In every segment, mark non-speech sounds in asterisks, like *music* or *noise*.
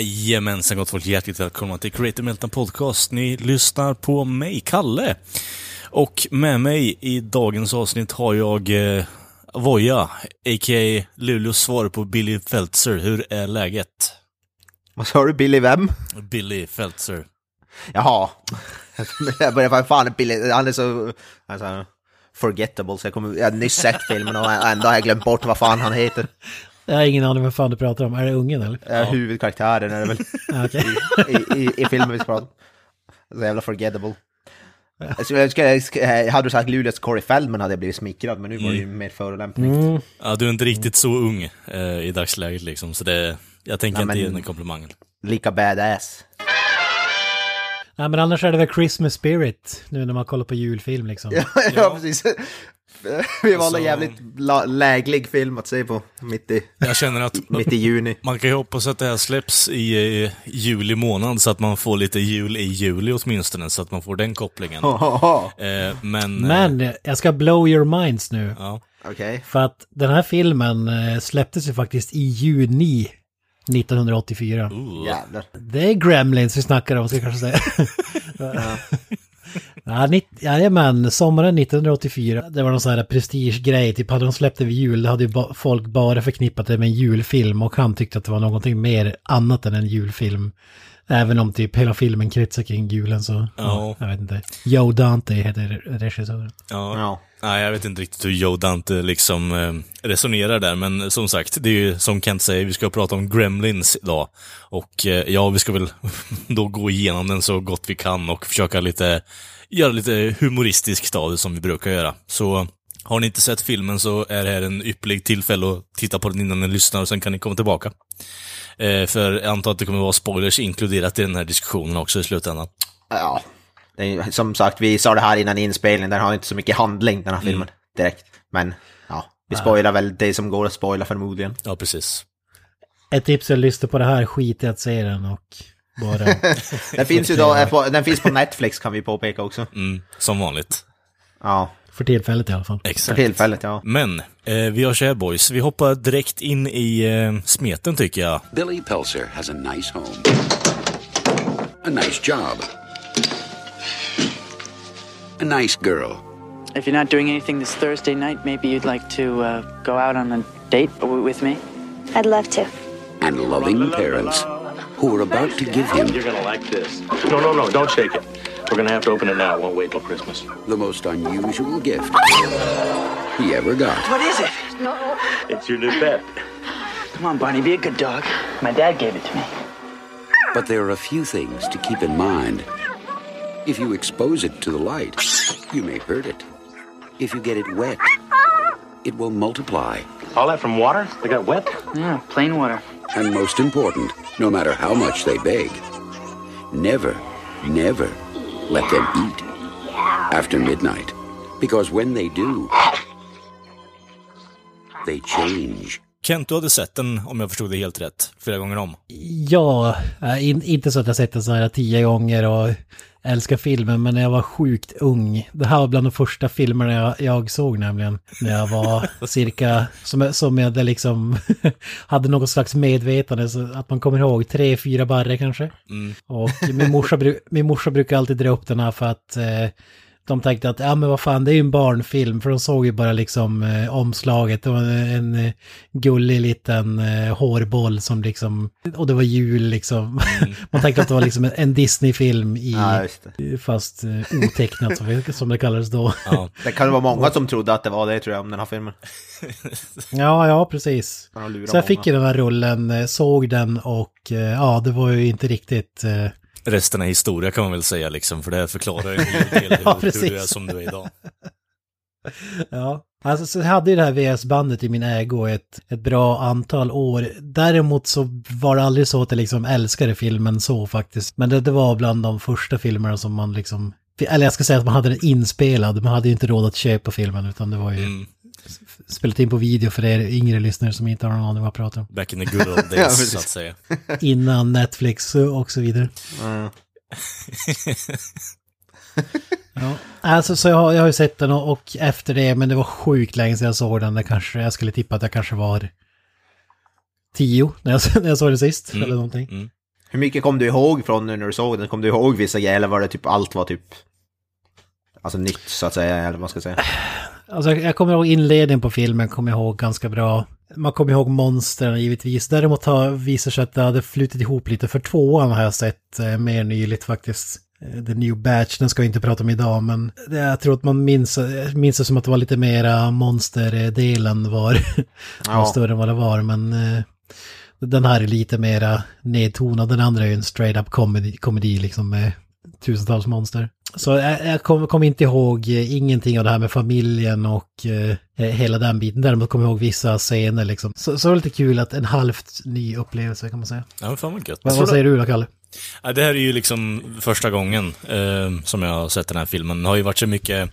Jajamensan gott folk, hjärtligt välkomna till Creative Meltdown Podcast. Ni lyssnar på mig, Kalle. Och med mig i dagens avsnitt har jag eh, Voja, a.k.a. Luleås svar på Billy Feltzer. Hur är läget? Vad sa du, Billy vem? Billy Feltzer. Jaha. *laughs* Jag börjar fan, Billy, han är så alltså, forgettable så jag, kommer, jag har nyss sett filmen och ändå har jag glömt bort vad fan han heter. Jag har ingen aning vad fan du pratar om. Är det ungen eller? Ja. Huvudkaraktären är det väl *laughs* okej. i, i, i filmen vi ska prata om. Så jävla forgettable. Jag skulle- jag skulle- Hade du sagt Luleås Corey Feldman hade jag blivit smickrad, men nu var det ju mer förolämpning. Mm. Ja, du är inte riktigt så ung eh, i dagsläget liksom, så det, jag tänker Nej, inte ge den komplimangen. Lika badass. Nej men annars är det väl Christmas spirit nu när man kollar på julfilm liksom. *laughs* Ja, ja precis. Vi valde Alltså- en jävligt la, läglig film att se på mitt i, Jag känner att mitt i juni. man kan ju hoppas att det här släpps i eh, juli månad så att man får lite jul i juli åtminstone, så att man får den kopplingen. *laughs* Eh, men... eh, Men jag ska blow your minds nu. Ja. Okej. För att den här filmen eh, släpptes ju faktiskt i juni 1984. Ooh. Jävlar. Det är Gremlins vi snackar om, ska jag kanske säga. *laughs* Ja, ja, jajamän, sommaren 1984. Det var någon sån här prestigegrej, typ hade de släppt det vid jul, det hade ju ba- folk bara förknippat det med en julfilm och han tyckte att det var någonting mer annat än en julfilm. Även om typ hela filmen kretsar kring julen så, ja. jag vet inte. Joe Dante heter regissören. Ja. Ja. Nej, jag vet inte riktigt hur Joe Dante liksom eh, resonerar där, men som sagt, det är ju som Kent säger, vi ska prata om Gremlins idag. Och eh, ja, vi ska väl *laughs* då gå igenom den så gott vi kan och försöka lite, göra lite humoristiskt av det som vi brukar göra. Så har ni inte sett filmen så är det här en ypperlig tillfälle att titta på den innan ni lyssnar och sen kan ni komma tillbaka. Eh, för jag antar att det kommer vara spoilers inkluderat i den här diskussionen också i slutändan. Ja, det är, som sagt, vi sa det här innan inspelningen, den har inte så mycket handling den här filmen direkt. Men ja, vi spoilar väl det som går att spoila förmodligen. Ja, precis. Ett tips är att lyssna på det här, skit i att se den och bara... *laughs* Den finns ju då, den finns på Netflix kan vi påpeka också. Mm, som vanligt. Ja, För tillfället i alla fall. för Exakt. tillfället ja. Men, eh, vi gör så här boys, vi hoppar direkt in i eh, smeten tycker jag. Billy Pelzer has a nice home, a nice job, a nice girl, If you're not doing anything this Thursday night, maybe you'd like to uh, go out on a date with me? I'd love to. and loving parents who are about to give him You're gonna like this. No, no, no, don't shake it. We're gonna have to open it now. It won't wait till Christmas. the most unusual gift he ever got. What is it? No. It's your new pet. Come on, Barney, be a good dog. My dad gave it to me. But there are a few things to keep in mind. If you expose it to the light, you may hurt it. If you get it wet, it will multiply. All that from water? They got wet? Yeah, plain water. And most important, no matter how much they beg, never, never let them eat after midnight. Because when they do, they change. Kent, du hade sett den, om jag förstod det helt rätt, flera gånger om. Ja, äh, in, inte så att jag sett den så här tio gånger och älskar filmen, men när jag var sjukt ung. Det här var bland de första filmerna jag, jag såg nämligen. När jag var *laughs* cirka, som, som jag hade liksom *laughs* hade något slags medvetande, så att man kommer ihåg tre, fyra barre kanske. Och min morsa, min morsa brukar alltid dra upp den här för att eh, de tänkte att, ja men vad fan, det är ju en barnfilm, för de såg ju bara liksom eh, omslaget, det var en, en eh, gullig liten eh, hårboll som liksom, och det var jul liksom. *laughs* Man tänkte att det var liksom en, en Disney-film i, Ja, just det. fast eh, otecknat som, som det kallades då. Ja, Det kan vara många som trodde att det var det tror jag om den här filmen. *laughs* Ja, ja, precis. Så jag fick ju den här rullen, eh, såg den och eh, ja, det var ju inte riktigt... resten är historia kan man väl säga liksom, för det förklarar en hel del *laughs* hur, Ja, hur du är som du är idag. *laughs* Ja, Alltså, så hade ju det här VS-bandet i min ägo ett, ett bra antal år. Däremot så var det aldrig så att jag liksom älskade filmen så faktiskt. Men det, det var bland de första filmerna som man liksom... Eller jag ska säga att man hade den inspelad, man hade ju inte råd att köpa filmen utan det var ju Mm. Spelat in på video för er yngre lyssnare som inte har någon aning vad jag pratar om. Back in the good old *laughs* days, så att säga. Innan Netflix och så vidare. Mm. *laughs* Ja, alltså så jag har, jag har ju sett den och, och efter det, men det var sjukt länge sedan jag såg den. Det kanske, jag skulle tippa att jag kanske var tio när jag, när jag såg den sist, eller någonting. Hur mycket kom du ihåg från nu när du såg den? Kom du ihåg vissa grejer eller var det typ allt var typ... Alltså nytt så att säga, eller vad man ska säga. *sighs* *clears throat* Alltså jag, kommer ihåg inledningen på filmen, kommer jag ihåg ganska bra. Man kommer ihåg monstren givetvis. Däremot har visat sig att det hade flutit ihop lite. För tvåan har jag sett eh, mer nyligt faktiskt. Eh, The New Batch, den ska jag inte prata om idag, men jag tror att man minns, eh, minns det som att det var lite mera monsterdelen var, *laughs* Ja. var större än vad det var, men eh, den här är lite mera nedtonad. Den andra är ju en straight up comedy, komedi liksom med tusentals monster. Så jag, jag kommer kom inte ihåg eh, ingenting av det här med familjen och eh, hela den biten. Däremot kommer jag ihåg vissa scener liksom. Så, så det var lite kul att en halvt ny upplevelse kan man säga. Ja, fan vad gött. Vad, vad säger du då, Kalle? Ja, det här är ju liksom första gången eh, som jag har sett den här filmen. Det har ju varit så mycket,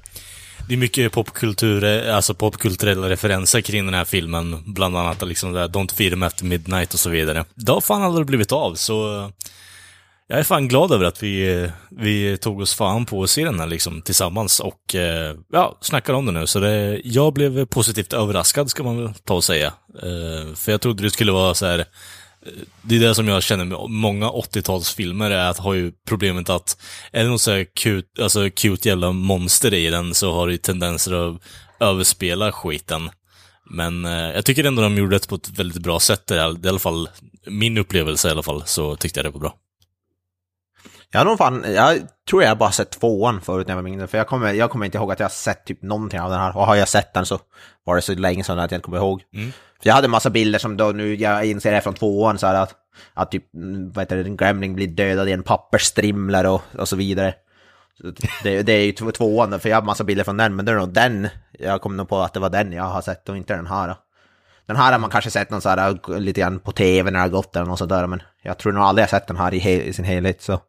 det är mycket popkultur, eh, alltså popkulturella referenser kring den här filmen. Bland annat liksom det här Don't feed them after midnight och så vidare. Det har fan aldrig blivit av, så eh, jag är fan glad över att vi, vi tog oss fan på att se den här liksom tillsammans och eh, ja, snackar om den nu. Så det, jag blev positivt överraskad ska man väl ta och säga. Eh, för jag trodde det skulle vara så här eh, det är det som jag känner med många 80-talsfilmer, är att har ju problemet att är det något så här cute, alltså cute jävla monster i den så har det ju tendenser att överspela skiten. Men eh, jag tycker ändå de gjorde det på ett väldigt bra sätt. Det är i alla fall min upplevelse i alla fall, så tyckte jag det var bra. Jag nog fan, jag tror jag bara sett tvåan förut när jag var mindre. För jag kommer, jag kommer inte ihåg att jag har sett typ någonting av den här. Och har jag sett den så var det så länge sedan att jag inte kommer ihåg. Mm. För jag hade en massa bilder som då nu, jag inser är från tvåan så här att, att typ, vad heter det, en gremling blir dödad i en pappersstrimlare och, och så vidare. Det, det är ju två- tvåan, för jag har massa bilder från den, men det är nog den, jag kom nog på att det var den jag har sett och inte den här. Den här har man kanske sett någon så här, lite grann på tv när det har gått eller något sånt där, men jag tror nog aldrig jag sett den här i, he- i sin helhet, så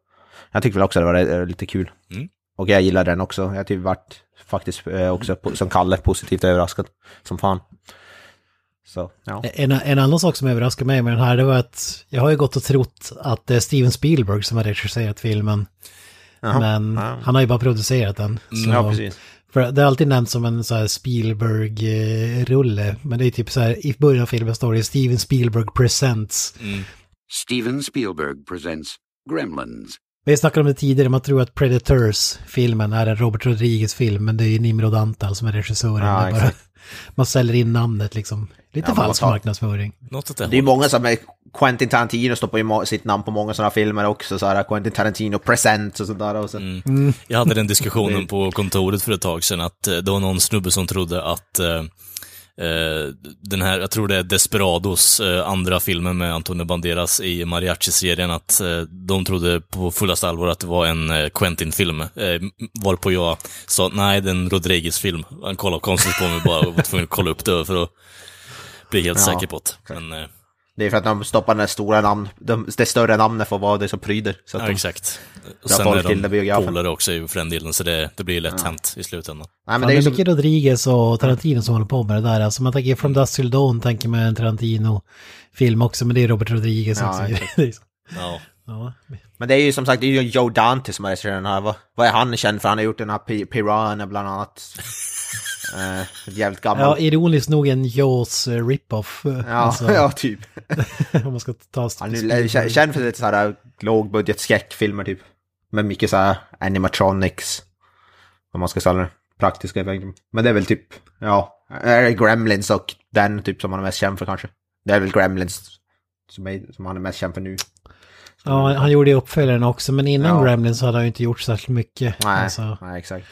jag tyckte väl också det var eh, lite kul. Mm. Och jag gillar den också, jag har typ varit faktiskt eh, också, som Kalle, positivt överraskad som fan. Så, ja. En, en annan sak som överraskade mig med den här, det var att jag har ju gått och trott att det är Steven Spielberg som har regisserat filmen. Jaha, Men ja. han har ju bara producerat den. Så, Ja, precis. För det är alltid nämnt som en så här Spielberg-rulle. Men det är typ så här, i början av filmen står det Steven Spielberg presents. Steven Spielberg presents Gremlins. Vi snackade om det tidigare, man tror att Predators-filmen är en Robert Rodriguez-film, men det är ju Nimrod Antal som är regissören. Ja, bara, *laughs* man säljer in namnet liksom. Lite Ja, falsk tar- marknadsföring. Det är många som är, Quentin Tarantino stoppar ju sitt namn på många sådana filmer också, så här Quentin Tarantino present och sådär. Och så. Mm. Jag hade den diskussionen *laughs* på kontoret för ett tag sedan, att eh, det var någon snubbe som trodde att eh, den här, jag tror det är Desperados, eh, andra filmen med Antonio Banderas i Mariachi-serien, att eh, de trodde på fullaste allvar att det var en eh, Quentin-film. Eh, varpå jag sa, nej, det är en Rodriguez-film. Han kollade konstigt på mig bara och var tvungen att kolla upp det för att bli helt Ja, säker på det. Men, eh, Det är för att de stoppar det stora namn, de, det större namnet för vad det som pryder. Så att ja, de, exakt. Och sen folk är de polare också för den delen, så det, det blir lätt hänt i slutändan. nej, men det är det är ju som, mycket Rodriguez och Tarantino som håller på med det där. Alltså man tänker From Dust Till Dawn tänker man en Tarantino-film också, men det är Robert Rodriguez Ja, också. *laughs* Ja. ja. men det är ju som sagt, det är ju Joe Dante som har regisserat den här. Vad, vad är han känd för? Han har gjort den här Pi- Piranha bland annat. *laughs* ett jävligt ja, gammalt. ironiskt nog en Jaws eh, rip-off. eh, Ja, *laughs* alltså, ja, typ. *laughs* om man ska ta Han är ju kä- känd för lite sådär lågbudget skräckfilmer typ. Med mycket såhär animatronics. Om man ska säga det. Praktiska effekter. Men det är väl typ, ja, Gremlins och den typ som han är mest känd för kanske. Det är väl Gremlins som, är, som han är mest känd för nu. Ja, han gjorde ju uppföljaren också, men innan Ja. Gremlins så hade han ju inte gjort särskilt mycket. Nej, Alltså, nej exakt.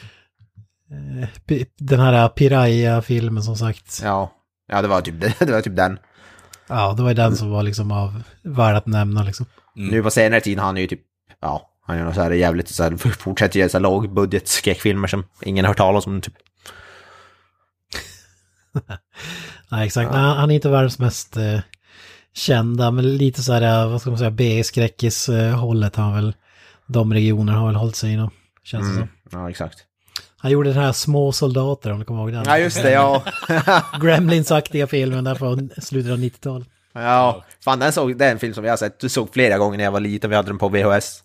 Eh, den här Piraya-filmen som sagt. Ja, ja det, var typ, det, *laughs* det var typ den. Ja, det var ju den som var liksom av värd att nämna liksom. Nu på senare tid har han ju typ, ja, han är nog såhär jävligt såhär, *laughs* fortsätter göra såhär lågbudget skräckfilmer som ingen har hört talas om typ. *laughs* Nej, exakt. Nej, han är inte världens mest eh, kända, men lite så här, eh, vad ska man säga, B-skräckis-hållet har väl, de regioner har väl hållit sig inom, känns det som. Ja, exakt. Han gjorde den här Små soldater, om du kommer ihåg den. Ja, just det, ja. *laughs* Gremlins-aktiga filmen där från slutet av 90-talet. Ja, fan den, såg, det är en film som jag har sett, du såg flera gånger när jag var liten, vi hade den på VHS.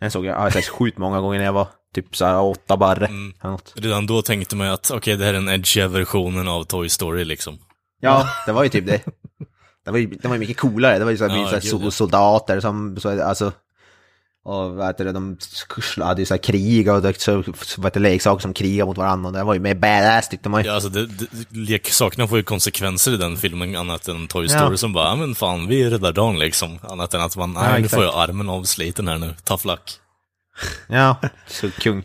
Den såg jag, jag har sett sjukt många gånger när jag var typ så här åtta barre. Mm. Redan då tänkte man ju att okej, det här är den edgiga versionen av Toy Story liksom. Ja, det var ju typ det. Det var ju, det var ju mycket coolare, det var ju så här, Ja, mycket soldater som, så, alltså, och vad heter det, de hade ju så här krig och det, så, heter det, leksaker som krigar mot varandra det var ju mer badass tyckte man ju. Ja, alltså det, det, leksakerna får ju konsekvenser i den filmen annat än Toy Ja. Story som bara, ja men fan, vi räddar dagen liksom. Annat än att man, Ja, nej, nu exakt. får jag armen avsliten här nu, tough luck. Ja, *laughs* så kung.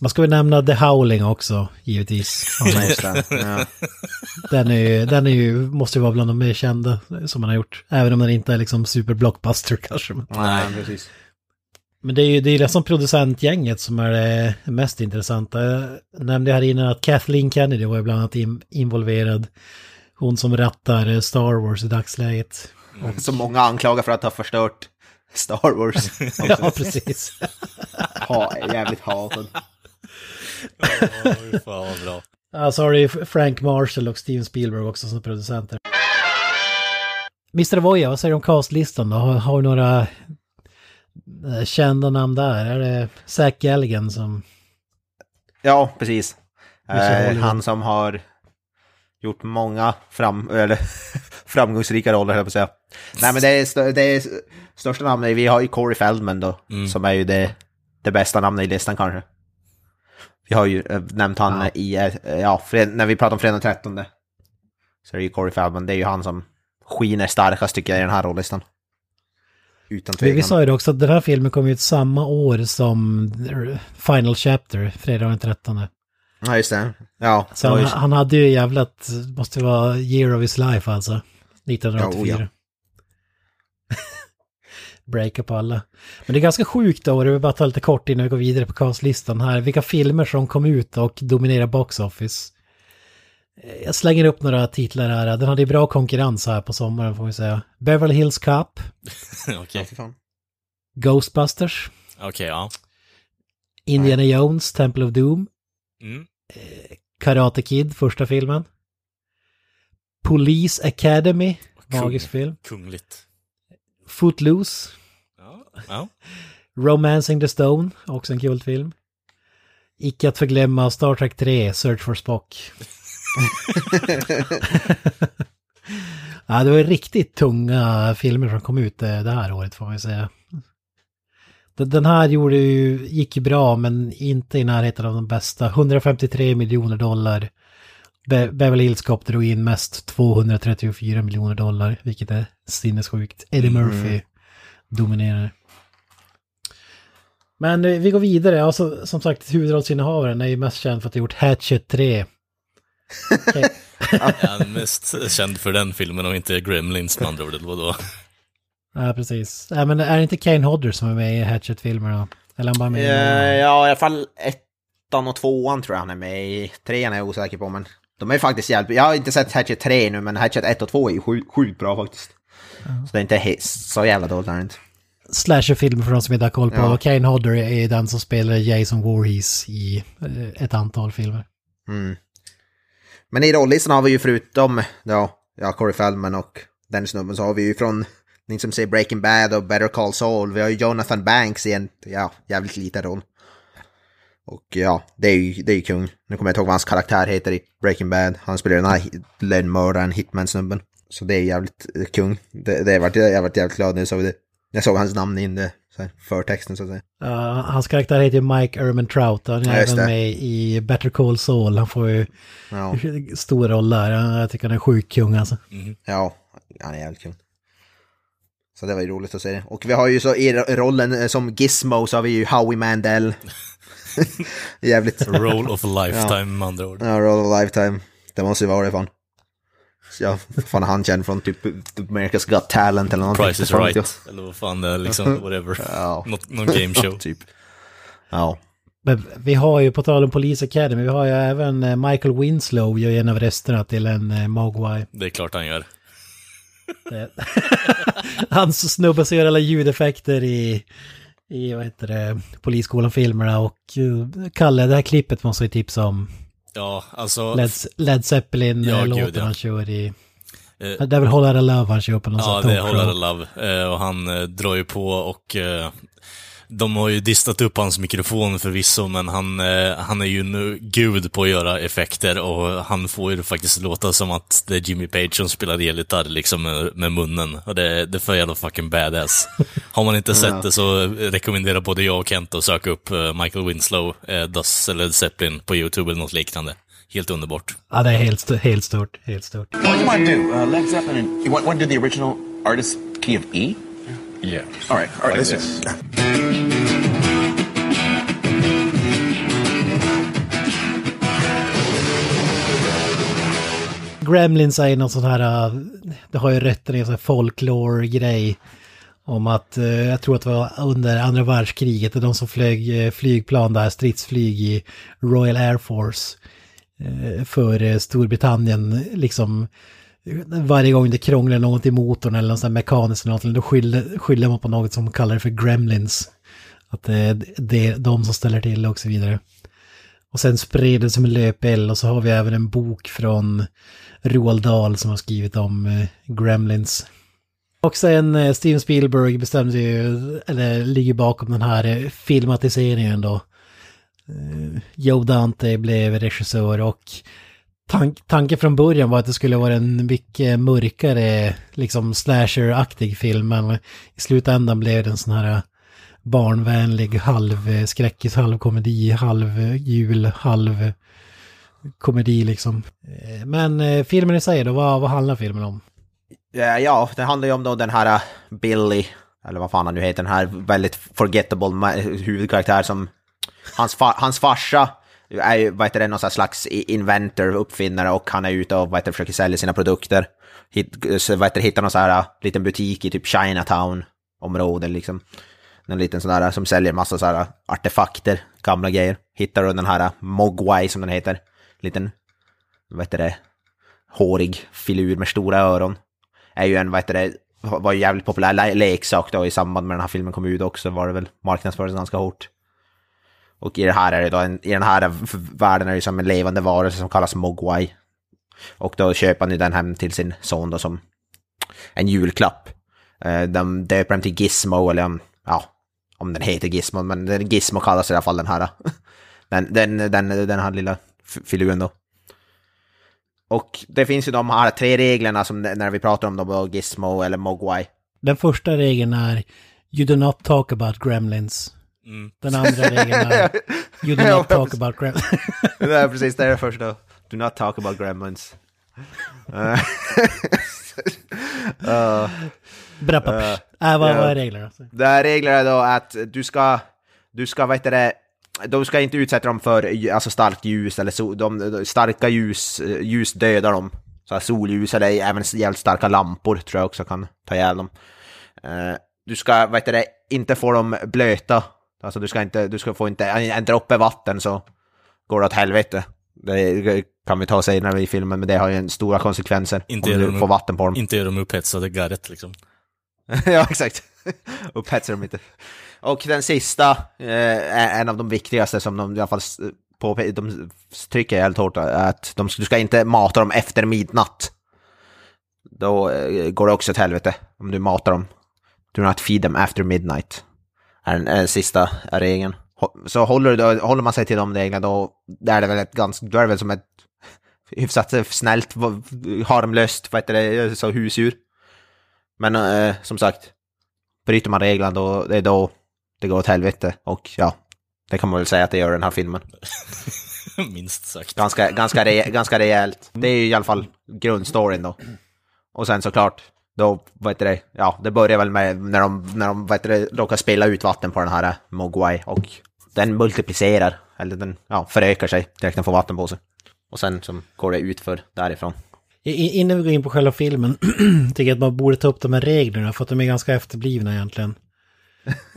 Man ska väl nämna The Howling också, givetvis. Ja. Ja. *laughs* Den är ju, den är ju, måste ju vara bland de mer kända som man har gjort. Även om den inte är liksom super blockbuster kanske. Nej, precis. Men det är ju det är nästan producentgänget som är det mest intressanta. Jag nämnde här innan att Kathleen Kennedy var bland annat in, involverad. Hon som rattar Star Wars i dagsläget. Så många anklagar för att ha förstört Star Wars. *laughs* Ja, precis. Ha, jävligt hatad. Oj, fan vad bra. Ja, så har du ju Frank Marshall och Steven Spielberg också som producenter. Mr. Voja, vad säger du om castlistan då? Har, har vi några kända namn där? Är det Zac Galligan som... Ja, precis. Eh, han som har gjort många fram, eller, *laughs* framgångsrika roller, höll jag på att säga. Nej, men det är, stö- det är största namnet. Vi har ju Corey Feldman då, Mm. som är ju det, det bästa namnet i listan kanske. Vi har ju eh, nämnt han Ja. i, eh, ja, när vi pratar om fredag 13. Så är det ju Corey Feldman, det är ju han som skiner starkast tycker jag i den här rollistan. Utan Vi, tvekan. vi sa ju också att den här filmen kom ut samma år som Final Chapter, fredag den 13. Ja, just det. Ja, Så han, han hade ju jävlat, måste vara year of his life alltså. 1984. Ja, oh Breaka på alla. Men det är ganska sjukt då, och det vill bara ta lite kort innan vi går vidare på castlistan här. Vilka filmer som kom ut och dominerar box office. Eh, Jag slänger upp några titlar här. Den hade ju bra konkurrens här på sommaren får vi säga. Beverly Hills Cop, *laughs* Okej, fan. Ghostbusters, okej, ja. Indiana Jones, Temple of Doom, Mm. Karate Kid, första filmen. Police Academy, Kung. magisk film. Kungligt. Footloose, Ja. ja. Romancing the Stone, också en kul film. Icke att förglömma Star Trek 3, Search for Spock. *laughs* ja, det var riktigt tunga filmer som kom ut eh, det här året får man säga. Den- här gjorde ju, gick ju bra men inte i närheten av de bästa. 153 miljoner dollar. Be Beverly Hills Cop drog in mest 234 miljoner dollar, vilket är sinnessjukt. Eddie Murphy dominerar. Men eh, vi går vidare. Alltså, som sagt, huvudrollsinnehavaren är ju mest känd för att ha gjort Hatchet 3. Okej. *laughs* Jag är mest känd för den filmen och inte Gremlins med andra ord, eller vadå? Ja, precis. Ja, men är det inte Kane Hodder som är med i Hatchet-filmerna? Eller han bara med Eh, ja, i alla fall ettan och tvåan tror jag han är med i. Trean är jag osäker på, men de är faktiskt jävligt Jag har inte sett Hatchet 3 nu, men Hatchet 1 och 2 är ju sjukt, sjukt bra faktiskt. Så det är inte så jävla dåligt är det inte. Slasher-film för de som inte har koll på. Ja. Kane Hodder är den som spelar Jason Voorhees i eh, ett antal filmer. Mm. Men i rollistan har vi ju förutom ja, ja, Corey Feldman och den snubben så har vi ju från ni som säger Breaking Bad och Better Call Saul. Vi har ju Jonathan Banks i en ja, jävligt liten roll. Och ja, det är ju, det är ju kung. Nu kommer jag inte ihåg vad hans karaktär heter i Breaking Bad. Han spelar den här lönnmördaren, hitman-snubben. Så det är jävligt eh, kung. Det, det har varit, jag varit jävligt glad när jag såg det. Jag såg hans namn in det, här, förtexten så att säga. Uh, hans karaktär heter Mike Erman Trout. Han är Ja, även det. med i Better Call Saul. Han får ju Ja, *laughs* stor roll där. Jag tycker han är sjuk kung alltså. ja han är jävligt kung. Så det var ju roligt att se det. Och vi har ju så i ro- rollen eh, som Gizmo så har vi ju Howie Mandel. *laughs* jävligt Roll of a lifetime med andra ord. Ja, Roll of a Lifetime. Det måste ju vara det fan. Så Ja, fan han känd från typ America's Got Talent eller någonting. Price is right. Eller vad fan det är, liksom, whatever. *laughs* Ja. Något, någon game show. *laughs* typ. Ja. Men vi har ju, på tal om Police Academy, vi har ju även eh, Michael Winslow gör ju en av rösterna till en eh, Mogwai. Det är klart han gör. *laughs* Han snubbar sig gör alla ljudeffekter i, i vad heter det, Polisskolan-filmerna och eh, Kalle, det här klippet måste vi tipsa om. Ja, alltså... Led, Led Ja, Zeppelin-låten gud, ja. han kör i... Eh, Det är väl Hålla Love han kör på någon Ja, sån det är. Hållare Love. Eh, och han eh, drar ju på och eh, de har ju distat upp hans mikrofon förvisso, men han, eh, han är ju nu gud på att göra effekter och han får ju det faktiskt låta som att det är Jimmy Page som spelar elgitarr liksom med, med munnen. Och det, det är för jävla fucking badass. Har man inte sett det så rekommenderar både jag och Kent att söka upp eh, Michael Winslow, eh, Dust eller Zeppelin på YouTube eller något liknande. Helt underbart. Ja, det är helt, st- helt stort, helt stort. What do you want to do? Uh, Led Zeppelin. You want, want to do the original artist key of E? Yeah. All right. All right. Like listen. Gremlins är någon sån här, äh, det har ju rötter i en sån här folklore-grej. Om att, eh, jag tror att det var under andra världskriget, de som flög eh, flygplan där, stridsflyg i Royal Air Force. För Storbritannien, liksom varje gång det krånglar något i motorn eller något sånt mekaniskt eller något, då skyller, skyller man på något som kallar det för gremlins. Att det är det är de som ställer till det och så vidare. Och sen spred det som en löpeld och så har vi även en bok från Roald Dahl som har skrivit om eh, Gremlins. Och sen eh, Steven Spielberg bestämde sig ju, eller ligger bakom den här eh, filmatiseringen då. Joe Dante blev regissör och tank, tanken från början var att det skulle vara en mycket mörkare, liksom slasher-aktig film, men i slutändan blev det en sån här eh, barnvänlig halvskräckis, eh, halvkomedi, halvjul, halvkomedi halv komedi liksom. Eh, men eh, filmen i sig då, vad, vad handlar filmen om? Ja, det handlar ju om då den här Billy, eller vad fan han nu heter, den här väldigt forgettable huvudkaraktär som... Hans, fa hans farsa är ju, vad heter det, någon slags inventor, uppfinnare och han är ute och vad heter, det, försöker sälja sina produkter. Hitt, vad heter, hittar någon sån här äh, liten butik i typ Chinatown-området, liksom. En liten sån där äh, som säljer massa så här äh, artefakter, gamla grejer. Hittar du den här Mogwai som den heter. Liten, vad heter det, hårig filur med stora öron. Är ju en, vad heter det, var ju jävligt populär le- leksak då i samband med den här filmen kom ut också var det väl marknadsfördes ganska hårt. Och i det här är det då, en, i den här världen är det som en levande varelse som kallas Mogwai. Och då köper han ju den hem till sin son då som en julklapp. Eh, de döper den till Gizmo, eller om, ja, om den heter Gizmo, men Gizmo kallas i alla fall den här. *laughs* Den, den, den, den här lilla filuren då. Och det finns ju de här tre reglerna som när vi pratar om dem, Gizmo eller Mogwai. Den första regeln är You do not talk about gremlins. Mm. Den andra regeln är You do *laughs* not talk about gremlins. *laughs* är precis, det är det första. Do not talk about gremlins. Eh, *laughs* eh, Bra pappers. Äh, vad, är reglerna? Det här reglerna är då att du ska, du ska, vad heter det, de ska inte utsätta dem för alltså starkt ljus eller so, de, starka ljus, eh, ljus dödar dem. Så här solljus eller även jävligt starka lampor tror jag också kan ta ihjäl dem. Eh, du ska, vad heter det, inte få dem blöta. Alltså du ska inte, du ska få inte, en, en droppe vatten så går det åt helvete. Det kan vi ta senare i filmen, men det har ju en stora konsekvenser Inte om du de- får vatten på dem. Inte är de upphetsade garret liksom. *laughs* ja, exakt. *laughs* Upphetsar dem inte. Och den sista, eh, är en av de viktigaste som de i alla fall s- på, de trycker helt hårt, att de, du ska inte mata dem efter midnatt. Då eh, går det också åt helvete om du matar dem. Do not feed them after midnight. Är den, den sista regeln. Så håller, håller man sig till de reglerna då då är det väl ett ganska, då är det väl som ett hyfsat snällt, harmlöst, vad heter det, så husdjur. Men eh, som sagt, bryter man reglerna då, det är då det går åt helvete. Och ja, det kan man väl säga att det gör den här filmen. *laughs* Minst sagt. Ganska, ganska, re, ganska rejält. Det är ju i alla fall grundstoryn då. Och sen såklart, då, vad heter det, ja, det börjar väl med när de, när de vad heter det, råkar spilla ut vatten på den här eh, Mogwai och den multiplicerar, eller den, ja, förökar sig direkt den får vatten på sig. Och sen så går det ut för därifrån. Innan vi går in på själva filmen *clears throat* tycker jag att man borde ta upp de här reglerna för att de är ganska efterblivna egentligen.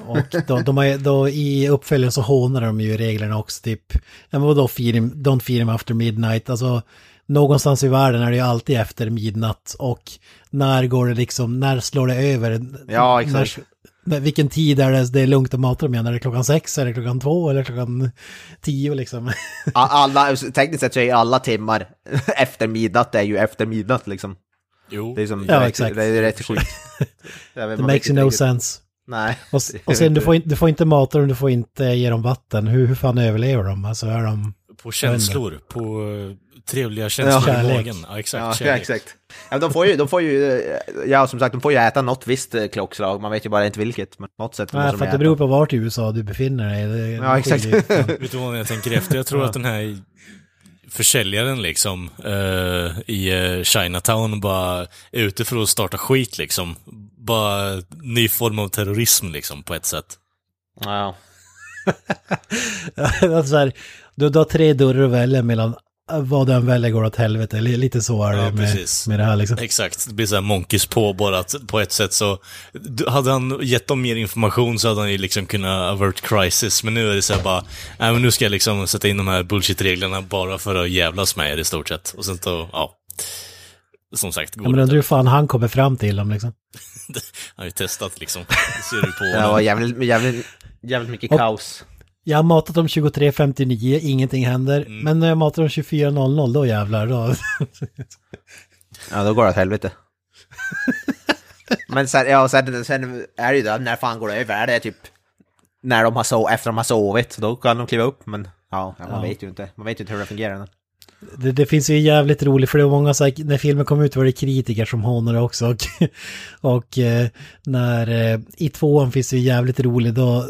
Och då, de har, då, i uppföljaren så hånar de ju reglerna också, typ, ja men vadå, feed don't feed him after midnight, alltså någonstans i världen är det ju alltid efter midnatt och när går det liksom, när slår det över? Ja, exakt. När, när, vilken tid är det, det är lugnt att mata dem igen? Är det klockan sex, är det klockan två eller klockan tio liksom? Alla, tekniskt sett så är alla timmar *laughs* efter midnatt är ju efter midnatt liksom. Jo, Det är, som, Ja, rätt, exakt. det är rätt sjukt. *laughs* Man makes no riktigt. sense. Nej. Och, och sen du får, inte, du får inte mata dem, du får inte ge dem vatten. Hur, hur fan överlever de? Alltså är de... på känslor, på trevliga känslor i Kärlek. magen. Ja, exakt. Ja, ja, exakt. Ja, de får ju, de får ju, ja som sagt, de får ju äta något visst eh, klockslag, man vet ju bara inte vilket, men något sätt Nej, för att det beror på vart i USA du befinner dig. Det, Ja, exakt. *laughs* Vet du vad jag tänker efter? Jag tror att den här försäljaren liksom eh, i eh, Chinatown bara är ute för att starta skit liksom. Bara ny form av terrorism liksom på ett sätt. Ja. *laughs* alltså, så här, du, du har tre dörrar att välja mellan. Vad du än väljer går åt helvete. Li- Lite så är det Ja, med, precis. med det här liksom. Exakt, det blir så här monkeys på bara att på ett sätt så... Hade han gett dem mer information så hade han ju liksom kunnat avert crisis, men nu är det så här bara... Nej men nu ska jag liksom sätta in de här bullshit-reglerna bara för att jävlas med er i stort sett. Och sen så, ja... Som sagt, går Ja, men undrar hur fan han kommer fram till dem liksom. *laughs* Han har ju testat liksom. Det ser du på honom. jävligt, jävligt, jävligt mycket Och- kaos. Jag har matat dem 23.59, ingenting händer. Mm. Men när jag matar dem 24.00, då jävlar. Då. Ja, då går det åt helvete. Men sen, ja, sen, sen är det ju det, när fan går det över? Är det typ när de har sov, efter de har sovit, då kan de kliva upp, men ja, man Ja. vet ju inte. Man vet ju inte hur det fungerar. Det, det finns ju jävligt roligt, för det var många, så här, när filmen kom ut var det kritiker som hånade också. Och, och eh, när, eh, i tvåan finns det ju jävligt roligt, då,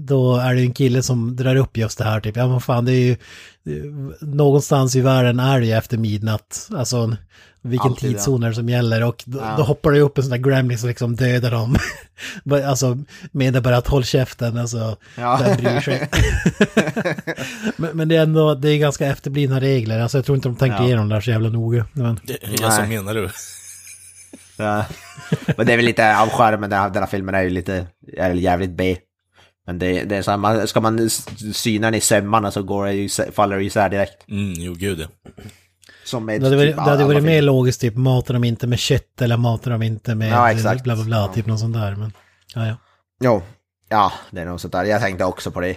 då är det ju en kille som drar upp just det här, typ, ja men fan det är ju, det- någonstans i världen är det ju efter midnatt, alltså vilken Alltid, tidszon är det som gäller och då, Ja. då hoppar det upp en sån där gremlin som liksom dödar dem. *laughs* Alltså med bara att håll käften, alltså, Ja. den bryr sig. *laughs* men, men det är ändå, det är ganska efterblivna regler, alltså jag tror inte de tänker Ja. igenom det här så jävla noga. Men, Det, ja, så Nej. menar du? Ja. Men det är väl lite av charmen, den här, den här filmen är ju lite, är jävligt B. Men det, det är så här, man, ska man syna den i sömmarna så går det ju, faller det ju isär direkt. Mm, jo gud ja. Som med det hade varit, typ det hade varit mer logiskt, typ mata dem inte med kött eller mata dem inte med Ja, exakt. bla bla bla, typ något sånt där. Men, ja, ja. Jo, ja, det är nog sånt där. Jag tänkte också på det.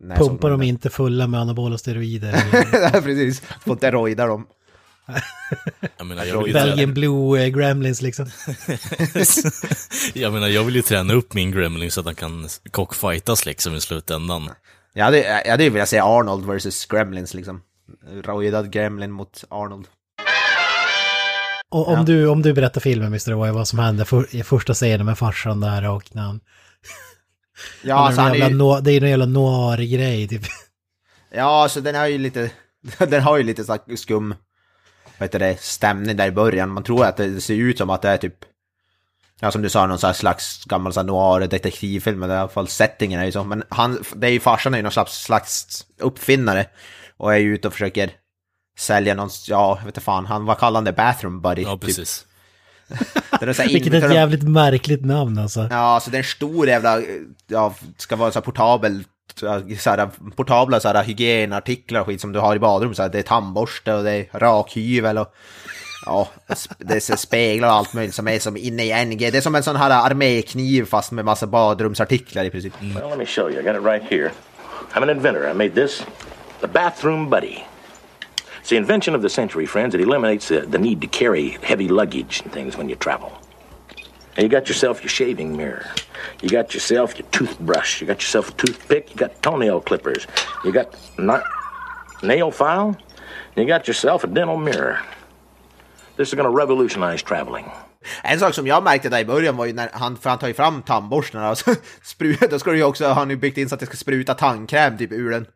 När jag Pumpa såg dem den. inte fulla med anabola steroider. *laughs* Ja, Precis, får inte roida dem. *laughs* Jag menar, jag vill ju Belgian träna, Blue eh, Gremlins liksom. *laughs* jag menar, jag vill ju träna upp min gremlin så att han kan cockfightas liksom i slutändan. Jag hade, jag hade ju velat se Arnold versus Gremlins liksom. Roidad Gremlin mot Arnold. Och om, du, om du berättar filmen, Mr. Roy, vad som hände för, i första scenen med farsan där och när han... *laughs* Ja, han alltså är han är ju, no, det är en jävla noir-grej typ. ja, alltså den har ju lite, den har ju lite så skum, vad heter det, stämning där i början. Man tror att det ser ut som att det är typ, ja som du sa, någon slags gammal så här noir detektivfilm, men i alla fall settingen är ju så. Men han, det är ju farsan är ju någon slags, slags uppfinnare och är ju ute och försöker sälja någon, ja, jag vet inte fan, han, vad kallar han det, bathroom buddy? Ja, typ. precis. *laughs* Den är Vilket är ett jävligt märkligt namn alltså. Ja, så det är en stor jävla, ja, ska vara så portabel, Eh, så här, portabla så här, hygienartiklar och skit som du har i badrum. Så här, det är tandborste och det är rakhyvel och ja, det är speglar och allt möjligt som är som inne i NG. Det är som en sån här armékniv fast med massa badrumsartiklar i princip. Mm. Well, let me show you. I got it right here. I'm an inventor. I made this the bathroom buddy. It's the invention of the century, friends. It eliminates the, the need to carry heavy luggage and things when you travel. And you got yourself your shaving mirror. You got yourself your toothbrush. You got yourself a toothpick. You got toenail clippers. You got not nail file. You got yourself a dental mirror. This is going to revolutionize traveling. En sak som jag märkte där i början var ju när han, för han tar ju fram tandborsten och så *laughs* sprutar, då ska du ju också, har han ju byggt in så att det ska spruta tandkräm typ ur den.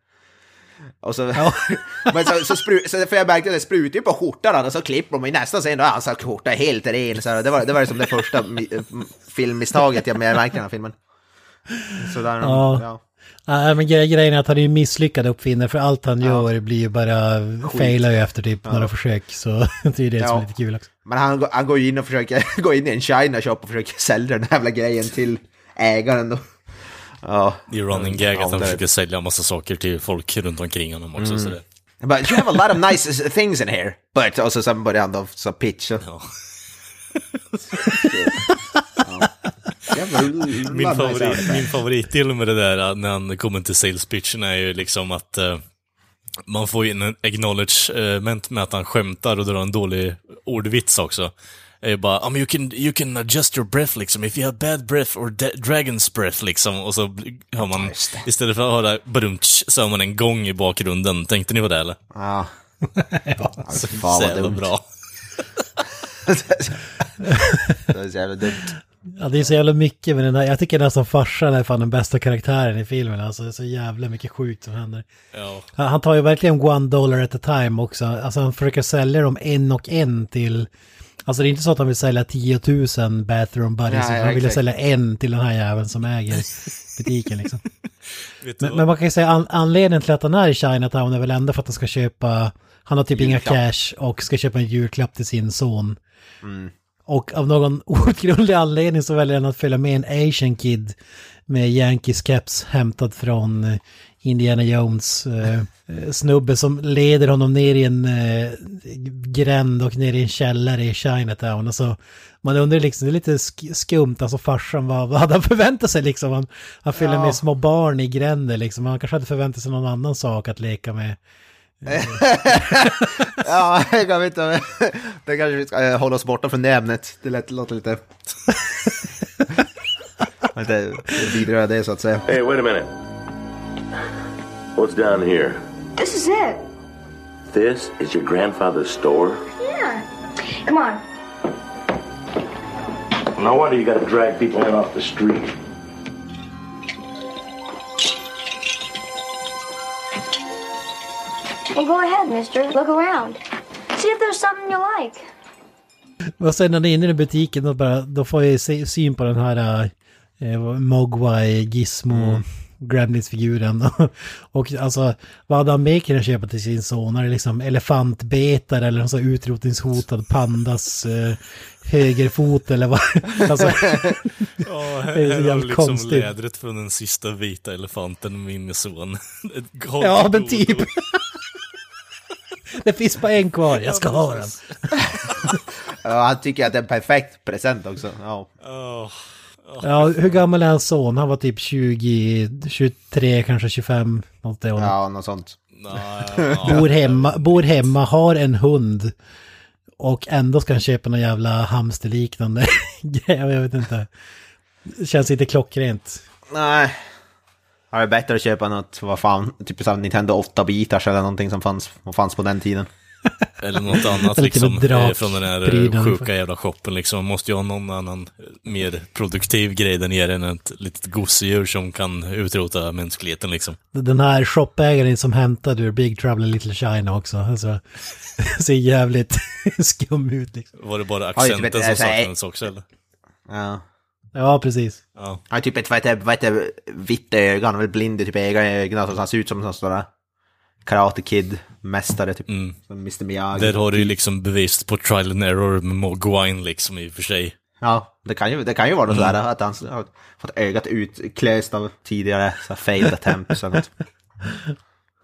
Och så, *laughs* men så, så, spru, så för jag märkte att det sprutar ju på skjortan och så klipper de i nästa scen då är hans skjorta helt ren. Så det var det var liksom det första mi- filmmisstaget jag märkte i den här filmen. Så där, Ja. ja. Nej, men gre- grejen är att han är ju misslyckad uppfinnare för allt han gör blir ju bara, failar ju efter typ några försök. Så *laughs* det är ju det som är Ja. lite kul också. Men han, han går ju in och försöker *laughs* gå in i en China shop och försöker sälja den här jävla grejen till ägaren då. Ja. Det är running gag att han försöker sälja massa saker till folk runt omkring honom också. Så det, But you have a lot of nice things in here. But, och så sen börjar han då så pitcha. ja. Min favorit, min favoritdel med det där när han kommer till sales pitchen är ju liksom att eh, man får in en acknowledgement med att han skämtar och drar en dålig ordvits också. Är ju bara, um, you, can, you can adjust your breath liksom, if you have bad breath or dragon's breath liksom. Och så har man, istället för att höra brunch, så har man en gång i bakgrunden. Tänkte ni på det eller? Ja. *laughs* Ja. Alltså, fan Så vad jävla dumt. bra. *laughs* Det är så jävla dumt. Ja, det är så jävla mycket med den här. Jag tycker nästan farsan är fan den bästa karaktären i filmen. Alltså det är så jävla mycket sjukt som händer. Ja. Han han tar ju verkligen one dollar at a time också. Alltså han försöker sälja dem en och en till... Alltså det är inte så att han vill sälja 10 000 bathroom buddies. Utan han vill sälja en till den här jäveln som äger butiken liksom. *laughs* Men, men man kan ju säga an, anledningen till att han är i Chinatown är väl ändå för att han ska köpa... Han har typ inga Julklapp. cash och ska köpa en julklapp till sin son. Mm. Och av någon *laughs* outgrundlig anledning så väljer han att följa med en Asian kid med Yankees caps hämtad från Indiana Jones eh, snubbe som leder honom ner i en eh, gränd och ner i en källare i Chinatown. Och så, man undrar liksom, det är lite sk- skumt, alltså farsan, vad, vad hade han förväntat sig liksom? Han, han följer Ja. med små barn i gränder liksom, han kanske hade förväntat sig någon annan sak att leka med. *laughs* Ja, jag vet inte. Det kanske vi ska eh, hålla oss borta från det ämnet. Det lät, låter lite... *laughs* Inte vidröra det så att säga. Hey, wait a minute. What's down here? This is it. This is your grandfather's store? Yeah. Come on. No wonder you gotta drag people in off the street. Well, go ahead, mister. Look around. See if there's something you like. Och sen när ni är inne i butiken då, bara, då får jag se, syn på den här eh, Mogwai, Gizmo, Gremlins-figuren. *laughs* och alltså, vad hade han mer kunnat köpa till sin son? Är det liksom elefantbetare eller någon sån utrotningshotad pandas eh, högerfot eller vad? *laughs* alltså, *laughs* Ja, Det är så jävligt liksom konstigt. lädret från den sista vita elefanten, min son. ja, men typ. det finns bara en kvar, jag ska ha den. Ja, han tycker att det är en perfekt present också. Ja. Åh, Ja, hur gammal är hans son? Han var typ 20, 23, kanske 25. Något det ja, något sånt. *laughs* bor, hemma, bor hemma, har en hund och ändå ska han köpa någon jävla hamsterliknande *laughs* grej. Jag vet inte. Det känns inte klockrent. Nej. Det är bättre att köpa något, vad fan, typ så Nintendo 8-bitars eller någonting som fanns, som fanns på den tiden. Eller något annat liksom, typ en eh, från den här eh, sjuka jävla shoppen liksom. Man måste ju ha någon annan eh, mer produktiv grej där nere än ett litet gosedjur som kan utrota mänskligheten liksom. Den här shoppägaren som hämtade ur Big Trouble in Little China också. Alltså, *laughs* ser jävligt *laughs* skum ut liksom. Var det bara Ja, accenten som saknades också eller? Ja. Ja, precis. Ja. Han har typ ett, vad heter, vad heter, vitt öga, han är väl blind i typ ögonen, så han ser ut som en sån där Karate Kid-mästare typ. Mm. Som Mr Miyagi. Där har du ju liksom bevis på trial and error med Mogwine liksom i och för sig. Ja, det kan ju, det kan ju vara något sådär att han har fått ögat utklöst av tidigare så här failed attempts eller något.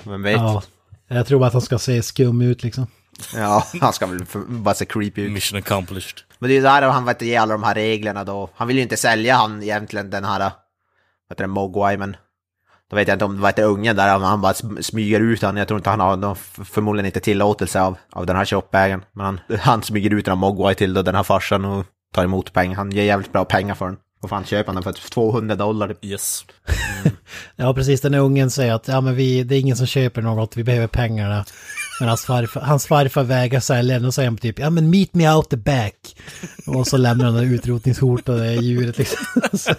Vem vet? Ja, Ja. jag tror bara att han ska se skum ut liksom. han ska väl bara se creepy ut. Mission accomplished. Men det är ju där han vet ge alla de här reglerna då. Han vill ju inte sälja han egentligen den här, vad heter det, Mogwai, men då vet jag inte om vad heter ungen där, om han bara sm- smyger ut han. Jag tror inte han har någon, förmodligen inte tillåtelse av, av den här shopägaren. Men han, *laughs* han smyger ut den här Mogwai till då den här farsan och tar emot pengar. Han ger jävligt bra pengar för den. Och fan köper han den för 200 dollar typ. Yes. *laughs* Ja, precis. Den ungen säger att ja, men vi, det är ingen som köper något, vi behöver pengarna. Men hans farfar, hans farfar vägrar sälja den och säger han typ ja men meet me out the back. Och så lämnar han det utrotningshotade djuret liksom. *laughs*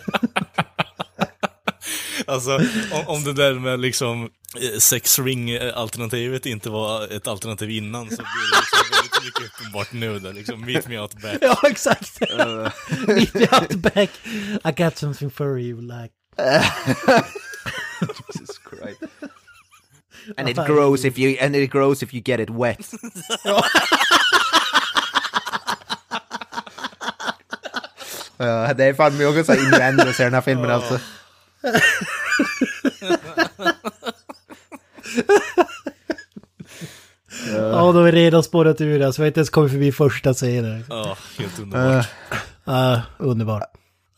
Så- Alltså, om, om det där med liksom eh, sex ring-alternativet inte var ett alternativ innan så blir det liksom väldigt mycket uppenbart nu där liksom, meet me out back. *laughs* ja, exakt. meet me out back. I got something for you like. Jesus Christ. And it grows if you, and it grows if you get it wet. Ja, det är fan mycket så här innuendos i den här filmen alltså. Ja, då har vi redan spårat ur det, så vi har inte ens kommit förbi första scenen. Ja, helt underbart. Uh, underbart.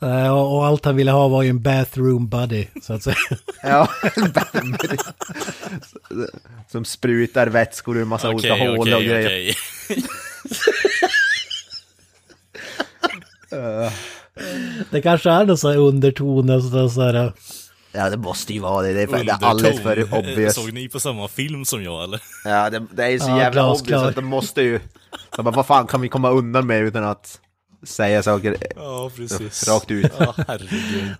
Uh, och, och allt han ville ha var ju en bathroom buddy, så att säga. *laughs* Ja, som sprutar vätskor ur massa olika Okej, hål och okej, grejer. okej. *laughs* *laughs* Det kanske är någon sån här underton och sådär, så här. Ja, det måste ju vara det. Det är, för, det är alldeles för obvious. Såg ni på samma film som jag eller? Ja, det, det är så Ja, jävla obvious att de måste ju... Så bara, vad fan kan vi komma undan med utan att säga saker Ja, precis. rakt ut? Ja, herregud.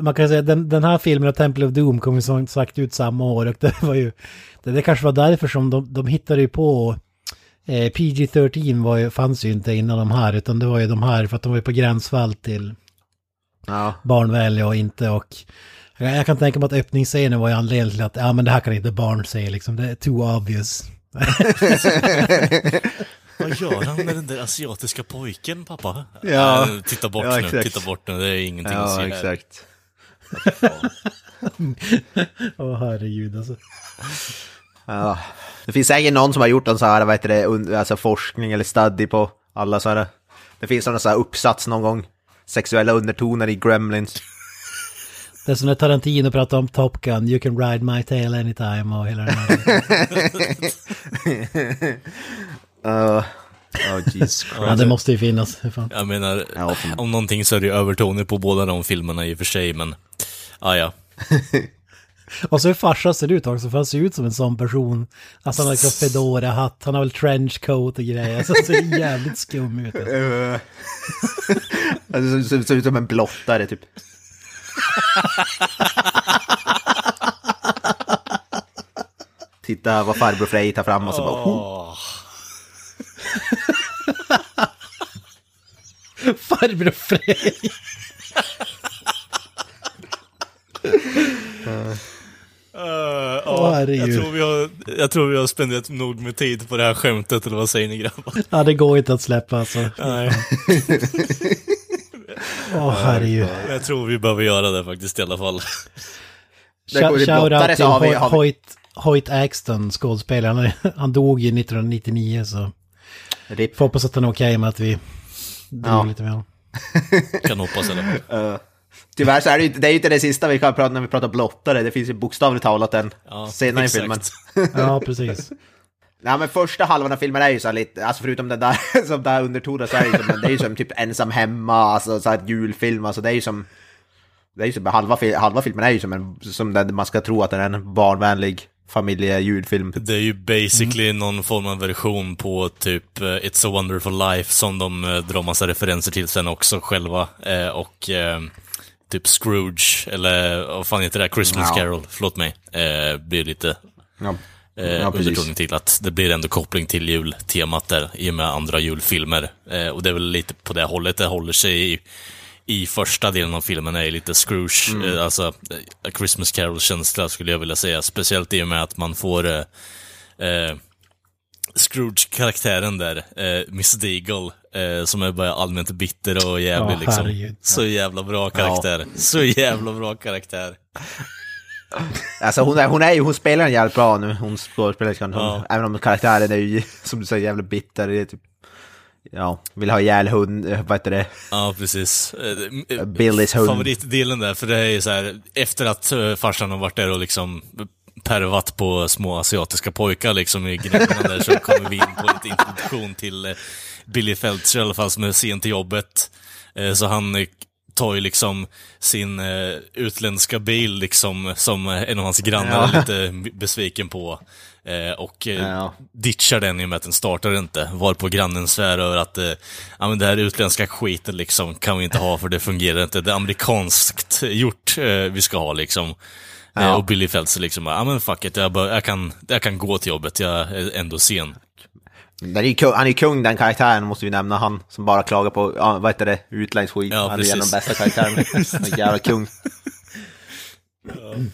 Man kan säga den, den här filmen och Temple of Doom kom ju som sagt ut samma år och det var ju... Det, det kanske var därför som de, de hittade ju på... Eh, PG-13 var ju, fanns ju inte innan de här utan det var ju de här för att de var ju på gränsfall till Ja. barnvänliga och inte och... Jag, jag kan tänka mig att öppningsscenen var ju anledningen till att ja men det här kan inte barn se liksom, det är too obvious. *laughs* Vad gör han med den där asiatiska pojken, pappa? Ja. Äh, titta bort Ja, nu, exakt. titta bort nu, det är ingenting att se Ja, här. exakt. *laughs* Åh herregud alltså. Ja. Det finns säkert någon som har gjort en så här, vad heter det, alltså forskning eller study på alla så här. Det finns någon så här uppsats någon gång. Sexuella undertoner i Gremlins. Det är som när Tarantino pratar om Top Gun, you can ride my tail anytime och hela den här. *laughs* Uh, oh Jesus ja, det måste ju finnas. Fan. Jag menar, Ja, om någonting så är det ju övertoner på båda de filmerna i och för sig, men... Ah, ja. *laughs* Och så hur farsan ser ut också, för han ser ut som en sån person. Alltså han har liksom fedora-hatt, han har väl trenchcoat och grejer. Alltså han ser jävligt skum ut. Alltså. *laughs* Alltså, ser- ut som en blottare typ. *laughs* Titta vad farbror Frej tar fram och så bara... Åh. *laughs* Farbror Frej! Uh, Åh, herregud. jag, tror vi har, jag tror vi har spenderat nog med tid på det här skämtet, eller vad säger ni grabbar? Ja, det går inte att släppa alltså. Nej, *laughs* Åh herregud. jag tror vi behöver göra det faktiskt i alla fall. Shoutout till har vi- Hoy- har vi- Hoyt, Hoyt Axton, skådespelaren. *laughs* Han dog ju 1999 så Rip. får hoppas att han är okej med att vi drog Ja. lite med honom. Kan hoppas fall. Uh, *laughs* tyvärr så är det ju inte, det är ju inte det sista vi kan prata när vi pratar blottare. Det finns ju bokstavligt talat en Ja, senare i exakt. filmen. *laughs* Ja, precis. *laughs* Nej men första halvan av filmen är ju så lite, alltså förutom den där *laughs* som där undertonen så är det ju som, det är ju som typ ensam hemma, alltså så här julfilm, alltså det är ju som det är ju som, halva, halva filmen är ju som en, som den, man ska tro att den är en barnvänlig familjejulfilm. Det är ju basically någon form av version på typ eh, It's a wonderful life som de eh, drar massa referenser till sen också själva. Eh, och eh, typ Scrooge, eller vad fan heter det? Christmas Ja. Carol, förlåt mig. Eh, blir lite Ja. eh, Ja, undertoning till att det blir ändå koppling till jultemat där i och med andra julfilmer. Eh, och det är väl lite på det hållet det håller sig i, i första delen av filmen är lite Scrooge, Mm. eh, alltså eh, Christmas Carol-känsla skulle jag vilja säga. Speciellt i och med att man får eh, eh, Scrooge-karaktären där, eh, Miss Deagle, eh, som är bara allmänt bitter och jävlig Ja, liksom. herregud. Så jävla bra karaktär. Så jävla bra karaktär. *laughs* Alltså hon, är, hon, är hon spelar den jävligt bra nu, hon skådespelerskan. Ja. Även om karaktären är ju, *laughs* som du säger, jävligt bitter. Det är typ, ja, vill ha ihjäl hund, eh, vad heter det? Ja, precis. Eh, eh, Billys hund. Favoritdelen där, för det är ju så här, efter att uh, farsan har varit där och liksom pervat på små asiatiska pojkar liksom i gnäggarna där, så kommer vi in på lite introduktion till eh, Billy Feltzer i alla fall, som är sen till jobbet. Eh, så han eh, tar ju liksom sin utländska bil liksom, som en av hans grannar är lite besviken på. Och Ja. ditchar den i och med att den startar inte. Varpå grannen svär över att ja, men det här utländska skiten liksom kan vi inte ha för det fungerar inte. Det är amerikanskt gjort vi ska ha liksom. Eh, Ja. och Billy Feltzer liksom, ja men fuck it, jag, bör, jag, kan, jag kan gå till jobbet, jag är ändå sen. Den är han är kung den karaktären, måste vi nämna. Han som bara klagar på, ja, vad heter det, utländsk skit. Ja, han är en av de bästa karaktärerna. *laughs* Han är jävla kung.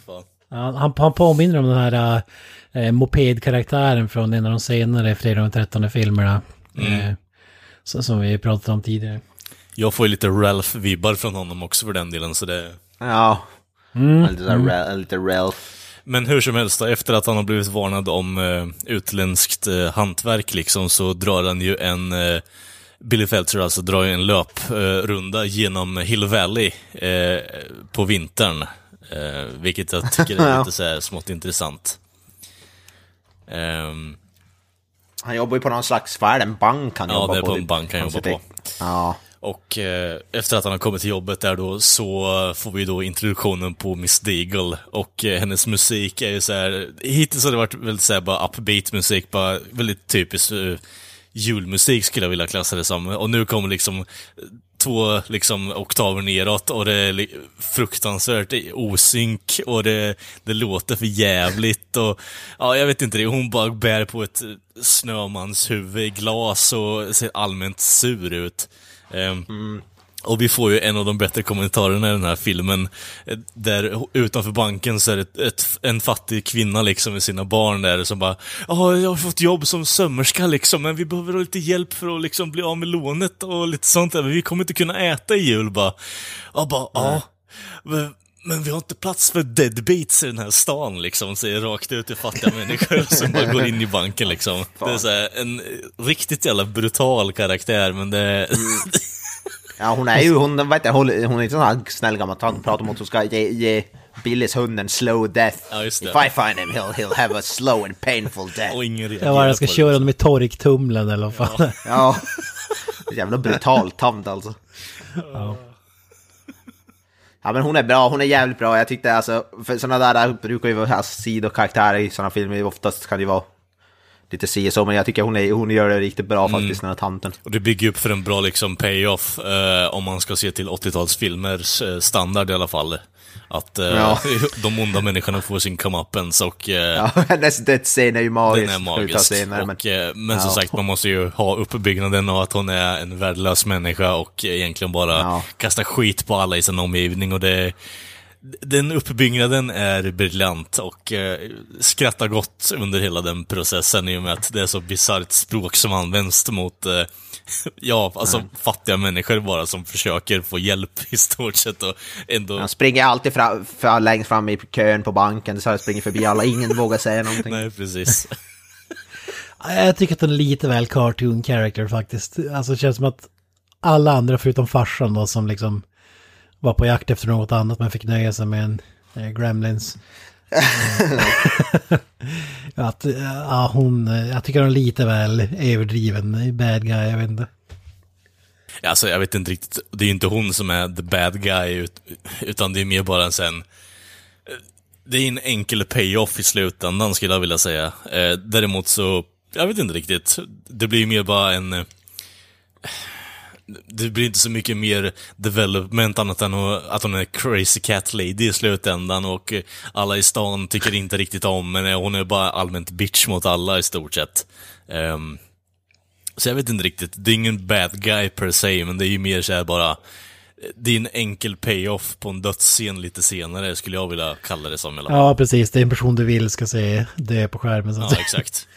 Fan. Ja, han, han påminner om den här eh, mopedkaraktären från en av de senare Fredag den 13 filmerna. Eh, så, som vi pratat om tidigare. Jag får ju lite Ralph-vibbar från honom också för den delen, så det... Ja. Mm. Lite, där, Ra- lite Ralph. Men hur som helst efter att han har blivit varnad om eh, utländskt eh, hantverk liksom, så drar han ju en... Eh, Billy Felcher alltså drar ju en löprunda eh, runda genom Hill Valley eh, på vintern. Eh, vilket jag tycker är *laughs* lite så här smått intressant. Ehm, Han jobbar ju på någon slags, vad är det, en bank han Ja, jobbar det är på? på en bank han jobbar på. Ja. Och eh, efter att han har kommit till jobbet där då så får vi då introduktionen på Miss Deagle och eh, hennes musik är ju så här. hittills har det varit väldigt så här bara upbeat musik, bara väldigt typisk eh, julmusik skulle jag vilja klassa det som. Och nu kommer liksom två liksom oktaver neråt och det är fruktansvärt osynk och det, det låter för jävligt och ja, jag vet inte det. Hon bara bär på ett snömanshuvud i glas och ser allmänt sur ut. Ehm, Och vi får ju en av de bättre kommentarerna i den här filmen. eh, Där utanför banken så är det ett, en fattig kvinna liksom med sina barn där som bara Ja, jag har fått jobb som sömmerska liksom, men vi behöver lite hjälp för att liksom bli av med lånet och lite sånt där. Men vi kommer inte kunna äta i jul bara. Ja, bara, ja. Men, vi har inte plats för deadbeats i den här stan liksom, säger rakt ut till fattiga människor *laughs* som bara går in i banken liksom. Det är så här, en riktigt jävla brutal karaktär, men det... *laughs* Ja, hon är ju, hon, vet jag, hon, hon är inte sån här snäll gammal tant, pratar om att hon ska ge, ge Billys hunden slow death. Ja, just det. If I find him he'll, he'll have a slow and painful death. Och ingen var jag ska köra liksom. dem i torktumlen eller vad fan. Ja. Jävla brutal tant alltså. Ja men hon är bra, hon är jävligt bra. Jag tyckte alltså, för sådana där brukar ju vara alltså, sidokaraktärer i sådana filmer, oftast kan det ju vara lite si så, men jag tycker hon, är, hon gör det riktigt bra faktiskt, den här tanten. Och det bygger upp för en bra liksom payoff, eh, om man ska se till 80-talsfilmers eh, standard i alla fall. Att eh, Ja. *laughs* de onda människorna får sin comeuppance och eh, Ja, *laughs* hennes dödsscen är ju magisk. den är magisk. senare, men- och, eh, men som Ja. sagt, man måste ju ha uppbyggnaden av att hon är en värdelös människa och egentligen bara Ja. kastar skit på alla i sin omgivning och det den uppbyggnaden är briljant och eh, skrattar gott under hela den processen i och med att det är så bisarrt språk som används mot, eh, *laughs* ja, alltså fattiga människor bara som försöker få hjälp i stort sett och ändå... Han springer alltid fra, fra, längst fram i kön på banken, så springer förbi alla, ingen vågar säga *laughs* någonting. Nej, precis. *laughs* Jag tycker att den är lite väl cartoon character faktiskt. Alltså det känns som att alla andra förutom farsan då som liksom var på jakt efter något annat men fick nöja sig med en eh, Gremlins. *laughs* Eh, att, eh, ja, hon, eh, jag tycker hon är lite väl överdriven bad guy, jag vet inte. Alltså jag vet inte riktigt, det är ju inte hon som är the bad guy, ut, utan det är mer bara en sen... Det är en enkel payoff i slutändan skulle jag vilja säga. Eh, däremot så, jag vet inte riktigt. Det blir mer bara en... eh, Det blir inte så mycket mer development annat än att hon är crazy cat lady i slutändan och eh, alla i stan tycker inte riktigt om henne. Hon är bara allmänt bitch mot alla i stort sett. Ehm, så jag vet inte riktigt, det är ingen bad guy per se, men det är ju mer såhär bara... Det är en enkel payoff på en dödsscen lite senare, skulle jag vilja kalla det som fall. Ja, precis. Det är en person du vill ska se det på skärmen. Så Ja, exakt.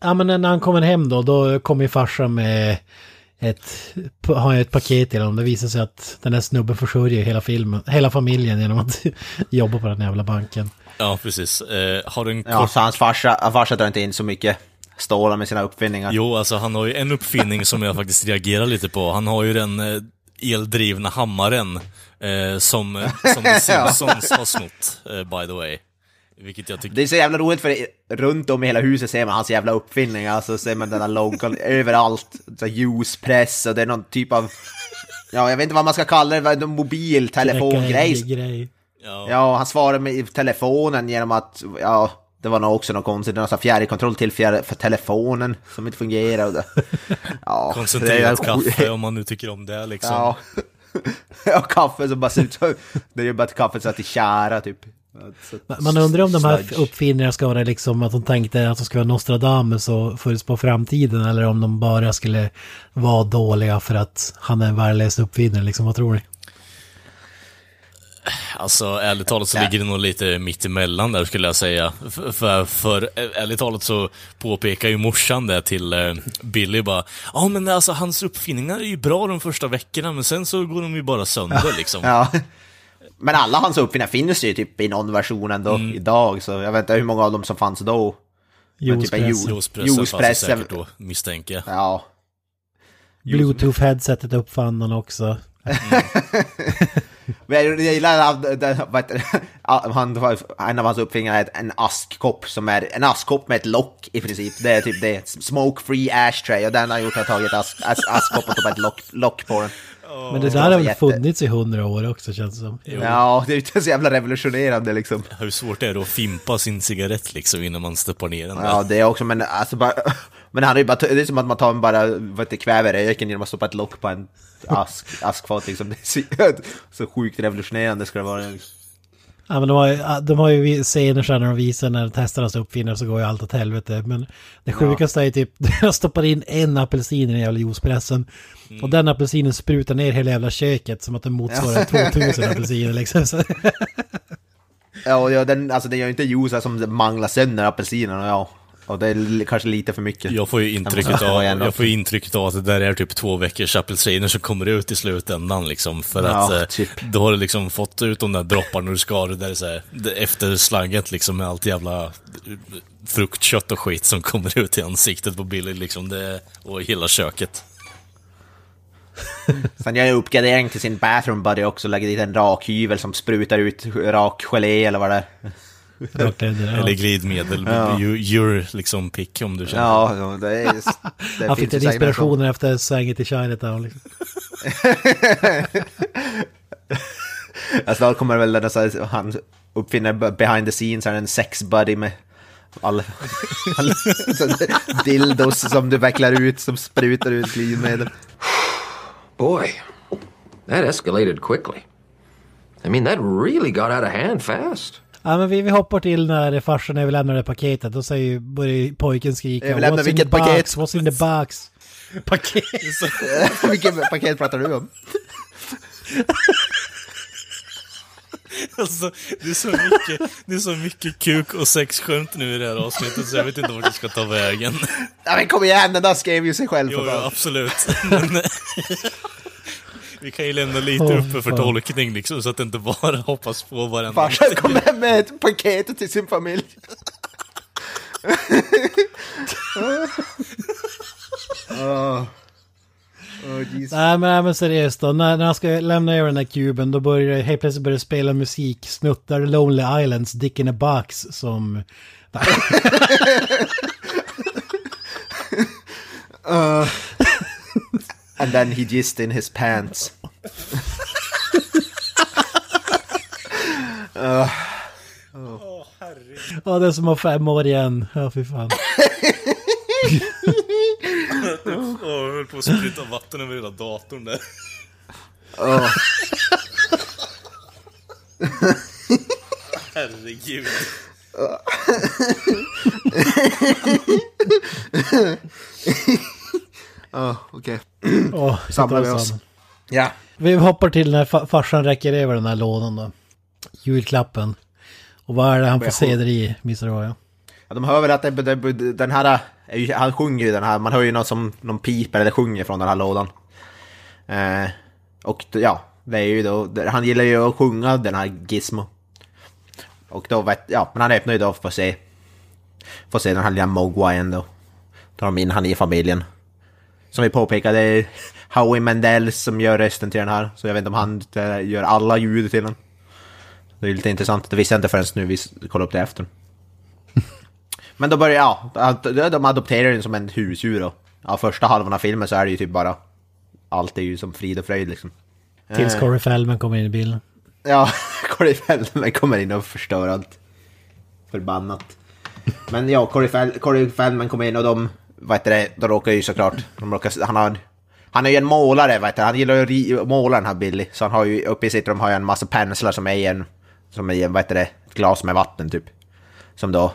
Ja, men när han kommer hem då, då kommer ju farsan med ett, har ju ett paket till honom. Det visar sig att den här snubben försörjer hela filmen, hela familjen genom att *laughs* jobba på den jävla banken. Ja, precis. Eh, har du en Ja, kort... så hans farsa, farsa drar inte in så mycket stålar med sina uppfinningar. Jo, alltså han har ju en uppfinning som jag faktiskt reagerar lite på. Han har ju den eh, eldrivna hammaren eh, som, som The Simpsons har snott, eh, by the way. Vilket jag tycker... Det är så jävla roligt för runt om i hela huset ser man hans jävla uppfinningar, alltså ser man den där loggan *laughs* överallt. Så ljuspress och det är någon typ av, ja jag vet inte vad man ska kalla det, en mobiltelefongrej. Grej. Ja. Ja, han svarar med i telefonen genom att, ja, det var nog också något konstigt, någon sån fjärrkontroll till fjärr, för telefonen som inte det, ja, *laughs* Koncentrerat det kaffe om man nu tycker om det liksom. Ja. *laughs* ja, kaffe som bara ser ut som, det är ju bara ett kaffe så att det kära typ. Man undrar om de här uppfinningarna ska vara liksom att de tänkte att de ska vara Nostradamus och förutspå framtiden eller om de bara skulle vara dåliga för att han är en värdelös uppfinnare liksom, vad tror ni? Alltså ärligt talat så ligger det nog lite mitt emellan där skulle jag säga. För, för, för ärligt talat så påpekar ju morsan det till eh, Billy bara Ja men alltså hans uppfinningar är ju bra de första veckorna men sen så går de ju bara sönder *laughs* liksom. Ja. Men alla hans uppfinningar finns ju typ i någon version ändå idag, så jag vet inte hur många av dem som fanns då. Men typ en Juicepressen. juice- Juicepressen fanns det juicepressen. säkert då, misstänker jag. Ja. Bluetooth-headsetet uppfann han också. *laughs* Men jag, gillar han, *laughs* en av hans uppfinningar är en askkopp som är en askkopp med ett lock i princip. Det är typ det. Smoke free ashtray och den har gjort att jag tagit ask, ask, askkopp och tagit ett lock, lock på den. Men det där har väl jätte- funnits i hundra år också känns det som. Ja, det är inte så jävla revolutionerande liksom. Hur svårt är det att fimpa sin cigarett liksom innan man stoppar ner den där? Ja, det är också, men alltså bara... *laughs* Men han är ju bara, det är som att man tar en bara, vad heter kväver röken genom att stoppa ett lock på en ask, *laughs* askfat liksom. Det är så, *laughs* så sjukt revolutionerande ska det vara. Ja, men de har ju, de har ju scener sen när de visar när de testar hans uppfinnare så går ju allt åt helvete. Men det sjukaste är ju typ, *laughs* jag stoppar in en apelsin i den jävla juicepressen. Och den apelsinen sprutar ner hela jävla köket som att den motsvarar 2000 apelsiner liksom. Så, *laughs* *laughs* Ja, och ja, den, alltså den gör ju inte juice som manglar sönder apelsinerna, ja. Och det är kanske lite för mycket. Jag får ju intrycket av, jag får intrycket av att det där är typ två veckors apelsiner som kommer ut i slutändan liksom. För att Ja, eh, typ. då har du liksom fått ut de där dropparna du ska det där är så här, efter slagget liksom med allt jävla eh, fruktkött och skit som kommer ut i ansiktet på Billy liksom. Det, och hela köket. *laughs* Sen gör jag uppgradering till sin bathroom buddy också, lägger dit en rakhyvel som sprutar ut rak gelé eller vad det är. Eller glidmedel. Ja. You, your liksom pick om du känner. Ja, det är... Det Han finns fick den inspirationen efter svänget i Chinatown. Liksom. *laughs* Ja, snart kommer väl den så här, han uppfinner behind the scenes, här en sex buddy med all, all *laughs* så dildos som du vecklar ut, som sprutar ut glidmedel. Boy, that escalated quickly. I mean, that really got out of hand fast. Ja men vi, vi hoppar till när farsan överlämnar det paketet. Då säger börjar pojken skrika Överlämna What's in vilket paket?" What's in the box? *laughs* Paket? Vilket paket pratar du om? *laughs* Alltså, det är så mycket, det är så mycket kuk och sexskämt nu i det här avsnittet så jag vet inte vart det ska ta vägen. Ja men kom igen, den där skrev ju sig själv Jo, för ja, absolut. *laughs* Men, vi kan ju lämna lite Åh, uppe för fan. tolkning liksom, så att det inte bara *laughs* hoppas på varandra. Farsan kom hem med ett paket till sin familj. Åh, *laughs* Jesus. Nej men, nej, men seriöst då, när, när han ska lämna över den där kuben då börjar det helt plötsligt börja spela musik, snuttar Lonely Islands, Dick in a Box som... *laughs* And then he jizzed in his pants. *laughs* Ja, det är som att ha fem år igen. Ja, fy fan. Jag höll på att spruta vatten över hela datorn där. Åh. Herregud. *laughs* Ja, okej. Samlar vi oss. Ja. Vi hoppar till när fa- farsan räcker över den här lådan då. Julklappen. Och vad är det han får se där i, missar vad ja? De hör väl att det, det, den här, han sjunger ju den här, man hör ju något som någon piper eller sjunger från den här lådan. Eh, och ja, det är ju då, han gillar ju att sjunga den här Gizmo. Och då vet, ja, men han öppnar ju då för att se, får se den här lilla Mogwaien då. Tar de in han i familjen. Som vi påpekade, Howie Mandel som gör rösten till den här. Så jag vet inte om han gör alla ljud till den. Det är lite intressant, det visste jag inte förrän nu vi kollade upp det efter. *laughs* Men då börjar, ja, de adopterar den som en husdjur då. Ja, första halvan av filmen så är det ju typ bara, allt är ju som frid och fröjd liksom. Tills Eh, Corey Feldman kommer in i bilden. Ja, *laughs* Corey Feldman kommer in och förstör allt. Förbannat. *laughs* Men ja, Corey, Fel Corey Feldman kommer in och de, vad heter det, de råkar ju såklart, de råkar, han har, han är ju en målare, vet du, han gillar ju att måla den här Billy. Så han har ju, uppe i sitt rum har jag en massa penslar som är i en, som är i en, vad heter det, ett glas med vatten typ. Som då,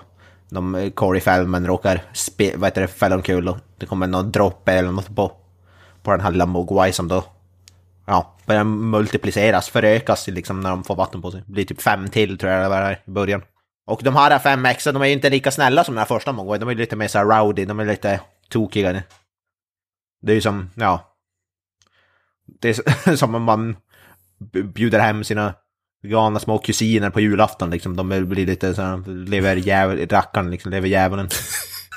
de, eh, Corey Feldman råkar, spe, vad heter det, fälla omkull och det kommer någon droppe eller något på, på den här lilla Mogwai som då ja, börjar multipliceras, förökas liksom när de får vatten på sig. Det blir typ fem till tror jag det var i början. Och de här fem extra, de är ju inte lika snälla som den här första Mogwai, de är lite mer så här rowdy, de är lite tokigare. Det är ju som, ja. Det är *laughs* som om man bjuder hem sina galna små kusiner på julafton liksom. De blir lite så här, lever jävel, rackaren liksom, lever djävulen.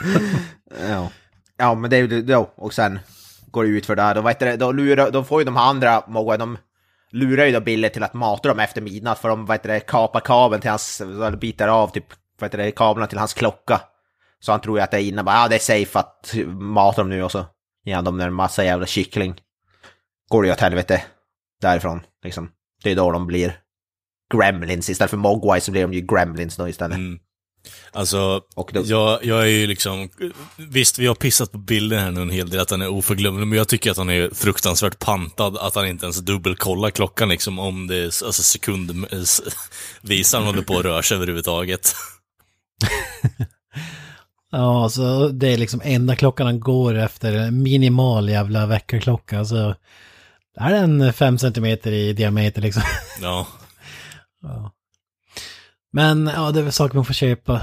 *laughs* ja. ja, men det är ju då, och sen går det ut för det här. Då, vet du, då, lurar, då får ju de andra Mogwai, de lurar ju då Billy till att mata dem efter midnatt för de vad heter det kapar kabeln till hans, bitar av typ, vad heter det, kablarna till hans klocka. Så han tror ju att det är inne, bara, ja det är safe att mata dem nu och så ger han dem en massa jävla kyckling. Går det ju åt helvete därifrån, liksom. Det är då de blir Gremlins istället för Mogwai så blir de ju Gremlins då istället. Mm. Alltså, jag, jag är ju liksom, visst vi har pissat på bilden här nu en hel del, att han är oförglömlig, men jag tycker att han är fruktansvärt pantad, att han inte ens dubbelkollar klockan liksom, om det är alltså sekundvisaren håller på att röra sig överhuvudtaget. *laughs* ja, så det är liksom enda klockan han går efter, minimal jävla väckarklocka, så är den fem centimeter i diameter liksom. Ja. *laughs* ja. Men ja, det är väl saker man får köpa.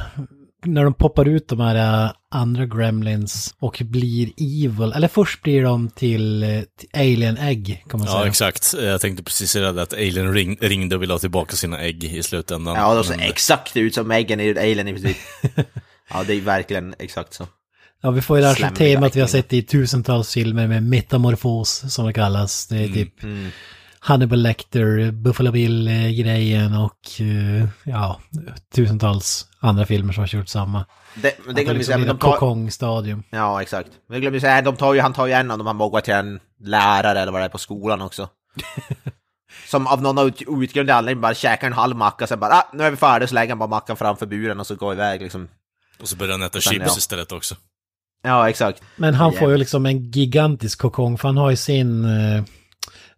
När de poppar ut de här äh, andra gremlins och blir evil, eller först blir de till, äh, till Alien Egg, kan man säga. Ja, exakt. Jag tänkte precis säga det, att Alien ring, ringde och ville ha tillbaka sina ägg i slutändan. Ja, de ser Men... exakt ut som äggen i Alien i princip. *laughs* ja, det är verkligen exakt så. Ja, vi får ju det här temat vi har sett i tusentals filmer med metamorfos, som det kallas. Det är mm, typ mm. Hannibal Lecter, Buffalo Bill-grejen och uh, ja, tusentals andra filmer som har kört samma. Det, men det glömmer liksom de tar... kokong-stadium. Ja, exakt. Men glömmer säga, de tar ju, han tar ju en av de här moggar till en lärare eller vad det är på skolan också. *laughs* som av någon outgrundlig anledning bara käkar en halv macka, sen bara ah, nu är vi färdiga, så lägger han bara mackan framför buren och så går iväg liksom. Och så börjar han äta chips ja. istället också. Ja, exakt. Men han får ju liksom en gigantisk kokong, för han har ju sin... Uh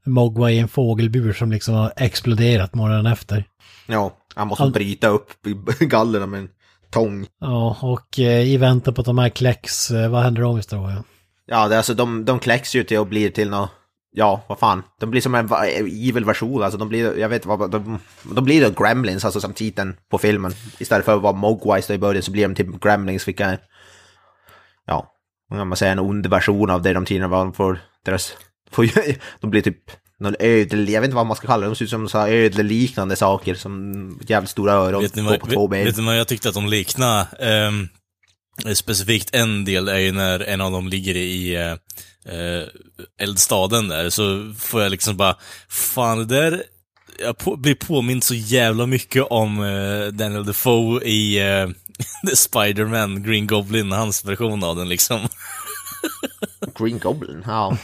Mogwai i en fågelbur som liksom har exploderat morgonen efter. Ja, han måste han... bryta upp *laughs* gallerna med en tång. Ja, och eh, i väntan på att de här kläcks, eh, vad händer då då? Ja, ja det, alltså de, de kläcks ju till och blir till något, ja, vad fan, de blir som en evil version, alltså de blir, jag vet vad, de, de blir då Gremlins, alltså som titeln på filmen. Istället för att vara Mogwais i början så blir de typ Gremlins, vilka, ja, om man säger en ond version av det de tidigare var, för deras Får, *laughs* de blir typ någon ödel, jag vet inte vad man ska kalla det, de ser ut som så ödleliknande saker som jävligt stora öron vet ni vad, på två ben. Vet ni vad jag tyckte att de liknade? Um, specifikt en del är ju när en av dem ligger i uh, eldstaden där, så får jag liksom bara, fan det där jag på, blir påmind så jävla mycket om uh, Daniel Defoe i *laughs* uh, Spider-Man, Green Goblin, hans version av den liksom. *laughs* Green Goblin, ja.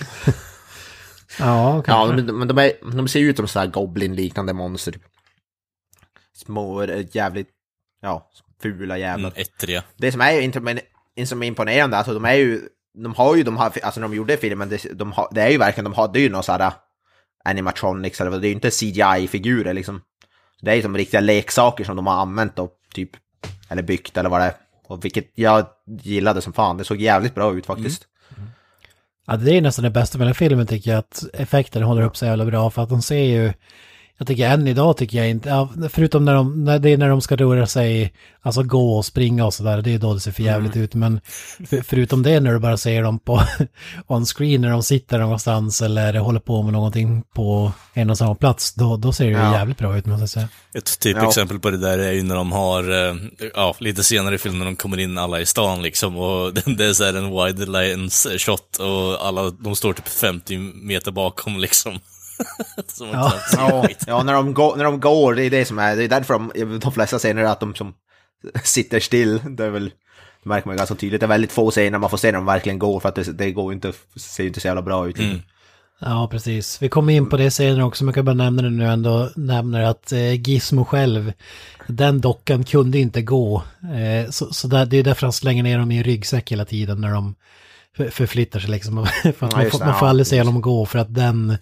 Ja, kanske. Ja, men, de, är, de ser ut som sådana goblin-liknande monster. Små, eh, jävligt, ja, fula jävlar. Mm, ettriga. Det som är, inte, som är imponerande, alltså de är ju, de har ju de här, alltså när de gjorde filmen, det, de har, det är ju verkligen, de hade ju några sådana animatronics, eller det är ju inte CGI-figurer liksom. Det är ju som riktiga leksaker som de har använt och typ, eller byggt eller vad det är. Och vilket jag gillade som fan, det såg jävligt bra ut faktiskt. Mm. Ja, det är nästan det bästa med den filmen tycker jag, att effekten håller upp så jävla bra för att de ser ju jag tycker än idag tycker jag inte, ja, förutom när de, när det är när de ska röra sig, alltså gå och springa och sådär, det är då det ser för jävligt mm. ut. Men för, förutom det när du bara ser dem på *laughs* on-screen när de sitter någonstans eller håller på med någonting på en och samma plats, då, då ser det ja. jävligt bra ut måste jag säga. Ett typexempel ja. på det där är ju när de har, eh, ja, lite senare i filmen, de kommer in alla i stan liksom och *laughs* det är så här en wide lines shot och alla, de står typ 50 meter bakom liksom. *laughs* ja. ja, ja, när de, går, när de går, det är det som är, det är därför de, de flesta scener att de som sitter still, det är väl, det märker man ganska tydligt, det är väldigt få scener man får se när de verkligen går för att det, det går inte, ser inte så jävla bra ut. Mm. Ja, precis. Vi kommer in på det senare också, men jag kan bara nämna det nu ändå, nämner att eh, Gizmo själv, den dockan kunde inte gå. Eh, så så där, det är därför han slänger ner dem i en ryggsäck hela tiden när de förflyttar sig liksom. *laughs* för att man, får, man får aldrig se honom gå för att den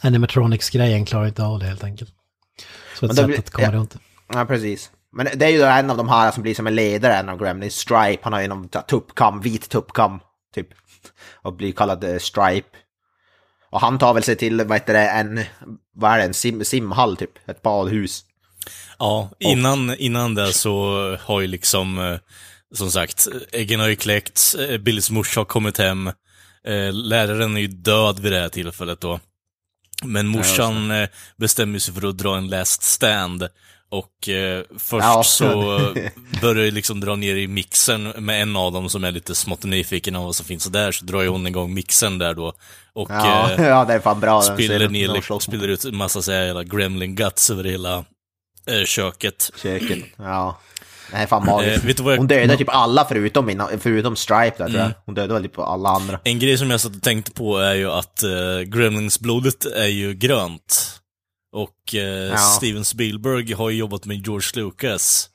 animatronics-grejen klarar inte av det helt enkelt. Så ett sätt blir, att komma ja, runt. Ja, precis. Men det är ju en av de här som blir som en ledare, en av Gremlins, Stripe. Han har ju någon tuppkam, vit tuppkam, typ. Och blir kallad uh, Stripe. Och han tar väl sig till, vad heter det, en, vad är det, en sim, simhall typ, ett badhus. Ja, innan, innan det så har ju liksom, eh, som sagt, äggen har ju kläckts, eh, Billys morsa har kommit hem, eh, läraren är ju död vid det här tillfället då. Men morsan eh, bestämmer sig för att dra en last stand. Och eh, först Ja. så börjar jag liksom dra ner i mixen med en av dem som är lite smått nyfiken av vad som finns där, så drar ju hon igång mixen där då. Och Ja, eh, *laughs* ja det är fan bra. spiller, ner, liksom, spiller ut en massa så här, gremlin guts över hela eh, köket. Köket. Ja. Är fan magiskt. Eh, jag- Hon dödade typ alla förutom, innan- förutom Stripe där tror jag. Mm. Hon dödade väl typ alla andra. En grej som jag satt och tänkte på är ju att uh, Gremlins-blodet är ju grönt. Och eh, Ja. Steven Spielberg har ju jobbat med George Lucas.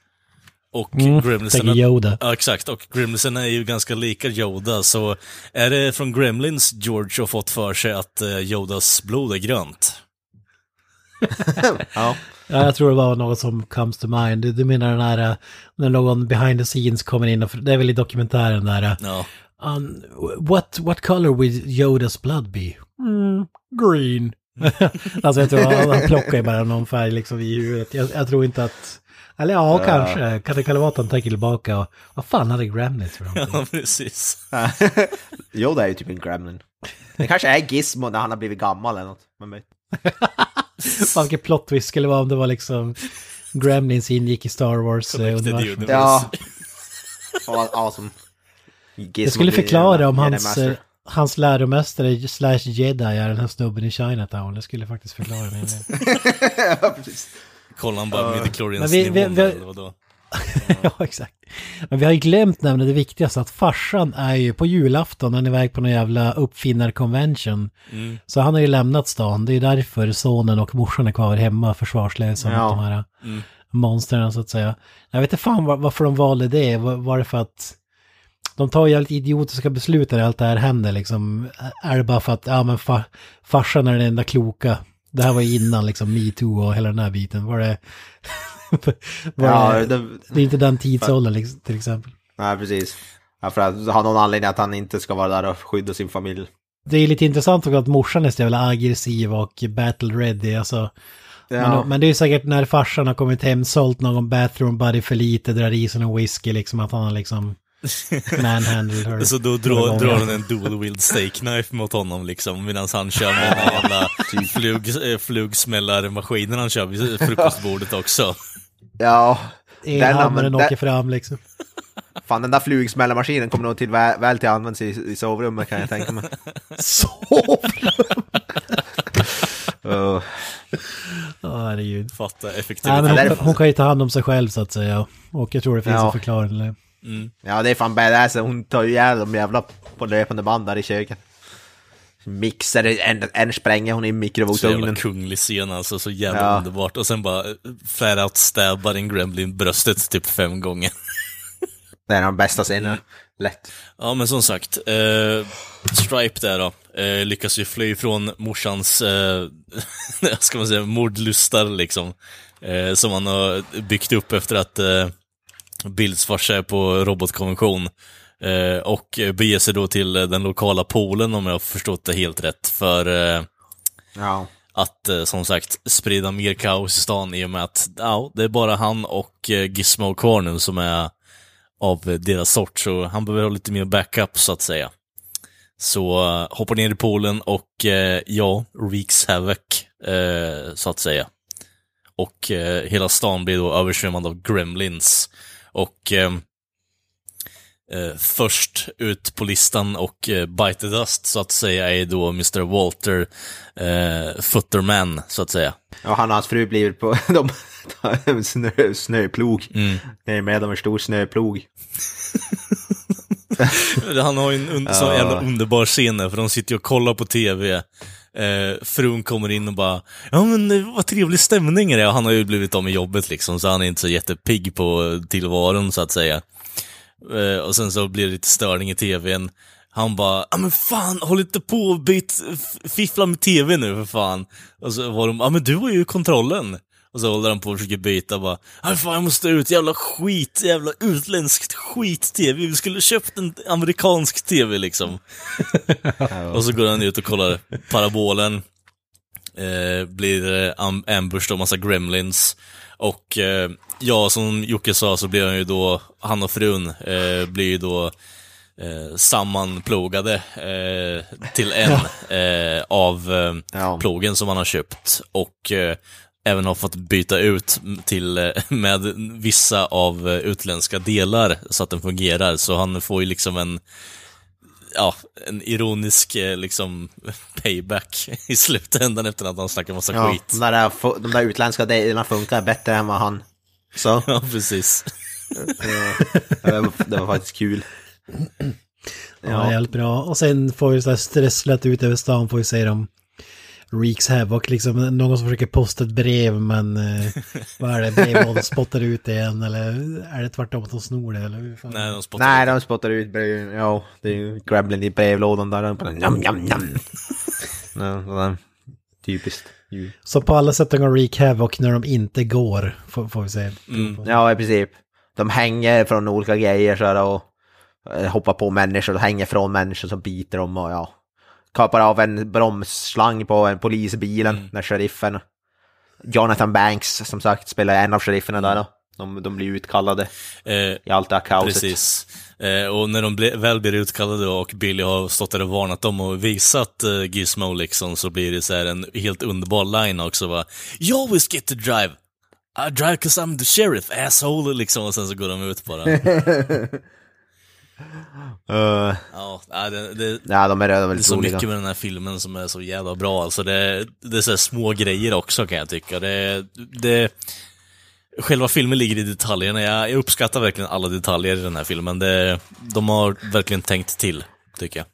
Och Mm, Gremlinsen... Yoda. Ja, exakt. Och Gremlinsen är ju ganska lika Yoda, så är det från Gremlins George har fått för sig att eh, Yodas blod är grönt? *laughs* Ja. Ja, jag tror det var något som comes to mind. Du, du menar den här, eh, när någon behind the scenes kommer in och, det är väl i dokumentären där. eh, Ja. Um, what, what color will Yodas blood be? Mm, green. *laughs* alltså jag tror han, han plockar ju bara någon färg liksom i huvudet. Jag, jag tror inte att... Eller ja, Ja. kanske. Kan det, kan det vara att han tänker tillbaka och... Vad fan hade Gremlins för någonting? Ja, precis. *laughs* jo, det är ju typ en gremlin. Det kanske är Gizmo när han har blivit gammal eller något. Men, men. *laughs* Fan vilken plot twist skulle vara om det var liksom... Gremlins ingick i Star Wars-universum. Ja. Ja, awesome. Gizmo Det skulle förklara om hans, eh, hans läromästare slash jedi är den här snubben i Chinatown. Det skulle faktiskt förklara del. *laughs* ja, precis. Kollar han bara Men midichlorians vi- vi- vi- eller vadå? *laughs* ja, exakt. Men vi har ju glömt nämna det viktigaste, att farsan är ju på julafton, han är iväg på någon jävla uppfinnarkonvention. Mm. Så han har ju lämnat stan, det är därför sonen och morsan är kvar hemma försvarslösa Ja. mot de här Mm. monstren så att säga. Jag vet inte fan var, varför de valde det, var, var det för att de tar ju jävligt idiotiska beslut när allt det här händer liksom. Är det bara för att, ja men fa, farsan är den enda kloka. Det här var ju innan liksom metoo och hela den här biten. Var det... Ja, det, det- det är inte den tidsåldern liksom, till exempel. Nej, precis. Ja, för att ha någon anledning att han inte ska vara där och skydda sin familj. Det är lite intressant också att morsan är så jävla aggressiv och battle ready. Alltså, Ja. men, men det är säkert när farsan har kommit hem, sålt någon bathroom buddy för lite, drar i sig någon whisky, liksom att han har liksom *laughs* manhandled her. Så då drar, drar hon en dual wield steak knife mot honom liksom, medan han kör med här jävla *laughs* flug, eh, flugsmällarmaskinen han kör vid *laughs* frukostbordet också. Ja. Elhammaren den- åker fram liksom. Fan, den där flugsmällarmaskinen kommer nog till väl, väl till används i, i sovrummet kan jag tänka mig. Sovrum! Uh, Ja, herregud. Fatta Nej, effektivitet. men hon, hon kan ju ta hand om sig själv så att säga. Och jag tror det finns Ja. en förklaring. Mm. ja, det är fan badass. Hon tar ju ihjäl de jävla på löpande band där i köket. Mixar, en, en spränger hon i Så jävla mikrovågsugnen. kunglig scen alltså, så jävla Ja. underbart. Och sen bara eh, flat out stabbar en gremlin bröstet typ fem gånger. Det är de bästa scenerna. Lätt. Ja, men som sagt, eh, Stripe där då, eh, lyckas ju fly från morsans, eh, *laughs* ska man säga, mordlustar liksom. Eh, som han har byggt upp efter att eh, Är på robotkonvention. Eh, och beger sig då till den lokala poolen om jag har förstått det helt rätt. För eh, Ja. att eh, som sagt sprida mer kaos i stan i och med att ja, det är bara han och eh, Gizmo kvar nu som är av eh, deras sort, så han behöver ha lite mer backup så att säga. Så eh, hoppar ner i poolen och eh, ja, wreaks havoc, eh, så att säga. Och eh, hela stan blir då översvämmad av gremlins. Och eh, eh, först ut på listan och eh, bite the dust, så att säga, är då Mr. Walter eh, Futterman, så att säga. Och han och hans fru blir på *laughs* de en snö, snöplog. Mm. Det är med om en stor snöplog. *laughs* Han har ju en un- Ja. jävla underbar scen där, för de sitter ju och kollar på TV. Eh, frun kommer in och bara Ja men eh, vad trevlig stämning är det. Och han har ju blivit av med jobbet liksom, så han är inte så jättepigg på tillvaron så att säga. Eh, och sen så blir det lite störning i TVn. Han bara, ja men fan, håll inte på och byt, fiffla med TV nu för fan. Och så var de, ja men du har ju kontrollen. Och så håller han på och försöker byta bara. "Aj, fan jag måste ut, jävla skit, jävla utländskt skit-tv. Vi skulle köpt en amerikansk tv liksom. *laughs* och så går han ut och kollar parabolen. Eh, blir eh, am- ambushed av massa gremlins. Och eh, ja, som Jocke sa så blir han ju då, han och frun eh, blir ju då eh, sammanplogade eh, till en *laughs* eh, av eh, Ja. plogen som han har köpt. Och eh, även har fått byta ut till, eh, med vissa av eh, utländska delar så att den fungerar. Så han får ju liksom en ja, en ironisk eh, liksom *laughs* payback i slutändan efter att han snackar massa Ja, skit. de, där, de där utländska delarna funkar bättre än vad han sa. *laughs* Ja, precis. *laughs* det, var, det var faktiskt kul. Ja, Ja. jävligt bra. Och sen får ju så här stresslat ut över stan får ju se dem Reeks Havoc, liksom någon som försöker posta ett brev men eh, vad är det, brevlådan spottar ut det igen eller är det tvärtom att de snor det eller hur fan? Nej, de spottar Nej, ut. de spottar ut brev. Ja, det är ju Gremlin i brevlådan där. Bara, Njam, njam, njam. *laughs* Ja, sådär. Typiskt. djur. Så på alla sätt går Reek Havoc när de inte går, får, får vi se. Ja, i princip. De hänger från olika grejer så här, och eh, hoppar på människor och hänger från människor som biter dem och ja. Kapar av en bromsslang på en polisbilen när sheriffen Jonathan Banks som sagt spelar en av sherifferna där då. De, de blir utkallade Eh, i allt det här kaoset. Precis. Eh, och när de ble, väl blir utkallade och Billy har stått där och varnat dem och visat eh, Gizmo liksom, så blir det så här en helt underbar line också va. You always get to drive. I drive cause I'm the sheriff, asshole, liksom. Och sen så går de ut bara. *laughs* Uh, ja, nej, det, det, ja, de är, de är det är så roliga. mycket med den här filmen som är så jävla bra. Alltså det, det är så små grejer också kan jag tycka. Det, det, själva filmen ligger i detaljerna. Jag, jag uppskattar verkligen alla detaljer i den här filmen. Det, de har verkligen tänkt till, tycker jag.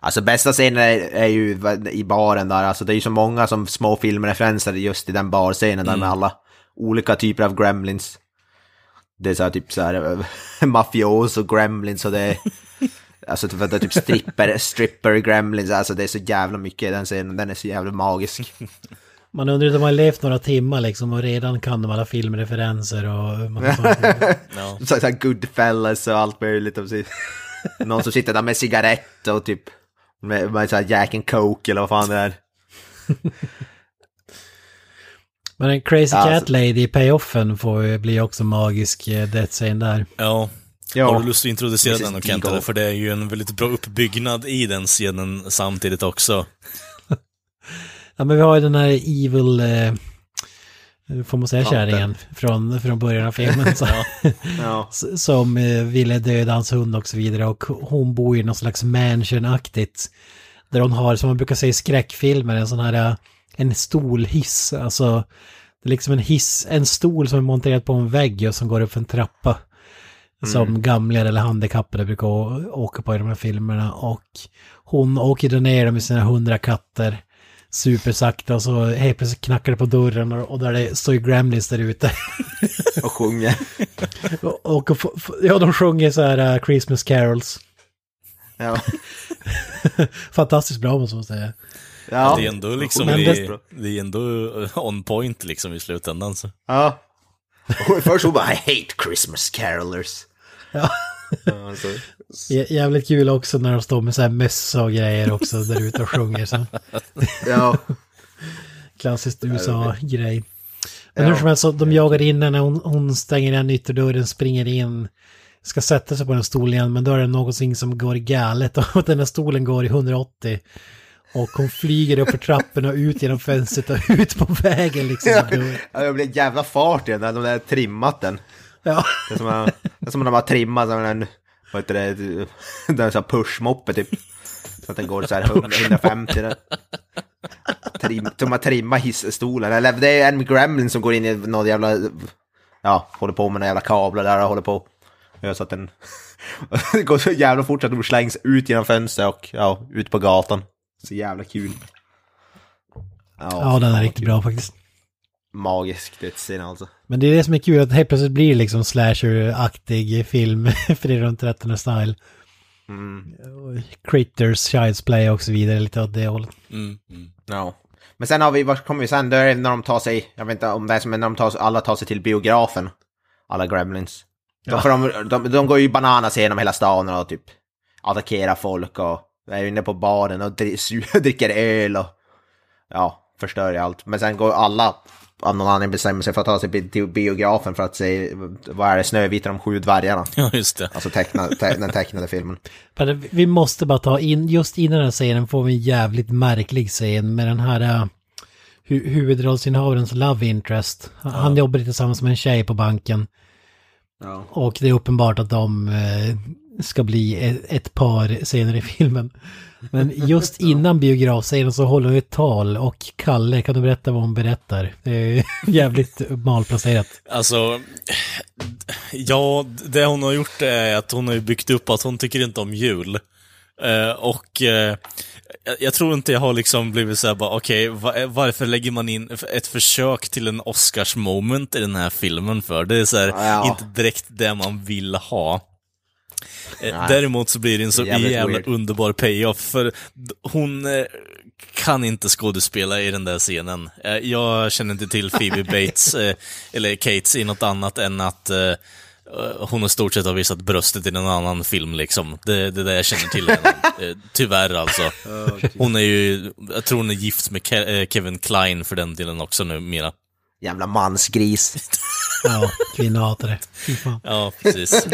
Alltså bästa scenen är, är ju i baren där, alltså det är ju så många som små filmreferenser just i den barscenen där med alla olika typer av gremlins. Det är så här typ så här *laughs* mafios och gremlins och det är *laughs* Alltså typ, det är typ stripper, stripper gremlins, alltså det är så jävla mycket i den scenen, den är så jävla magisk. *laughs* Man undrar om de har levt några timmar liksom och redan kan de alla filmreferenser och saker. Ja. Så, här Goodfellas och allt möjligt. Någon som sitter där med cigarett och typ med, med så här Jack and Coke eller vad fan det är. Men en Crazy Ja, Cat alltså- Lady i payoffen får ju bli också magisk eh, death scene där. Ja. Ja. Har du lust att introducera den och Deagle. Kent? För det är ju en väldigt bra uppbyggnad i den scenen samtidigt också. *laughs* Ja men vi har ju den här Evil, eh, får man säga kärringen, från, från början av filmen. Så, *laughs* Ja. som eh, ville döda hans hund och så vidare. Och hon bor i någon slags mansion-aktigt. Där hon har, som man brukar säga i skräckfilmer, en sån här, eh, en stolhiss. Alltså, det är liksom en hiss, en stol som är monterad på en vägg och som går upp för en trappa. Som gamlingar eller handikappade brukar åka på i de här filmerna. Och hon åker då ner med sina hundra katter supersakta och så helt plötsligt knackar det på dörren och, och där det står ju Gremlins där ute. *laughs* Och sjunger. *laughs* och, och, f- ja, de sjunger så här uh, Christmas carols. Ja. *laughs* Fantastiskt bra måste man säga. Ja. Det är ändå liksom, Men i, det- det är ändå on point liksom i slutändan. Så. ja. *laughs* Och Först hon bara I hate Christmas carolers. Ja. Ja, alltså. *laughs* Jä- Jävligt kul också när de står med så här mössa och grejer också där ute och sjunger. Så. *laughs* ja. Klassiskt USA-grej. Men Ja. hur som helst, så de jagar in henne, hon, hon stänger igen ytterdörren, springer in, ska sätta sig på den stolen igen, men då är det någonting som går galet och den här stolen går i 180. Och hon flyger upp för trapporna och ut genom fönstret och ut på vägen liksom. Ja, det blir jävla fart i den, när de har trimmat den. Ja. Det är som, att- det är som när de har trimmat som en, vad heter det, det är en sån här pushmoppe typ. Så att den går så här 150. där. Trim, de har trimmat hissstolen, eller det är en gremlin som går in i något jävla, ja, håller på med några jävla kablar där och håller på. Så att den, *laughs* går så jävla fort att de slängs ut genom fönstret och ja, ut på gatan. Så jävla kul. Ja, den är riktigt bra faktiskt. Magisk dödsscen alltså. Men det är det som är kul, att helt plötsligt blir det liksom slasher-aktig film, *laughs* för det är runt 13 style. Mm. Critters, Child's Play och så vidare, lite åt det hållet. Mm, mm. Ja. Men sen har vi, vad kommer vi sen? Då är det när de tar sig, jag vet inte om det är som när de tar, alla tar sig till biografen. Alla Gremlins. De, Ja. de, de, de går ju bananas genom hela stan och typ attackerar folk och är inne på baren och dri- *laughs* dricker öl och ja, förstör ju allt. Men sen går alla av någon anledning bestämmer sig för att ta sig till biografen för att se, vad är det, Snövit och de sju dvärgarna. *laughs* Ja, just det. Alltså teckna, te, den tecknade filmen. Men vi måste bara ta in, just innan den här scenen får vi en jävligt märklig scen med den här uh, hu huvudrollsinnehavarens love interest. Han, han jobbar tillsammans med en tjej på banken. Och det är uppenbart att de eh, ska bli ett, ett par senare i filmen. Men just *laughs* innan biografscenen så håller hon ett tal och Kalle, kan du berätta vad hon berättar? Det är *laughs* jävligt malplacerat. Alltså, ja, det hon har gjort är att hon har ju byggt upp att hon tycker inte om jul. Eh, och eh, jag- tror inte jag har liksom blivit såhär bara, okej, va- varför lägger man in ett försök till en Oscars-moment i den här filmen för? Det är så här, Ja. inte direkt det man vill ha. Eh, Nej. Däremot så blir det en så jävla weird. underbar payoff, för hon eh, kan inte skådespela i den där scenen. Eh, jag känner inte till Phoebe *laughs* Bates, eller Kates, i något annat än att hon i stort sett har visat bröstet i någon annan film liksom. Det, det är det jag känner till henne. *laughs* Tyvärr alltså. Hon är ju, jag tror hon är gift med Ke- Kevin Klein för den delen också numera. Jävla mansgris. *laughs* Ja, kvinnohatare. Fy fan. Ja, precis.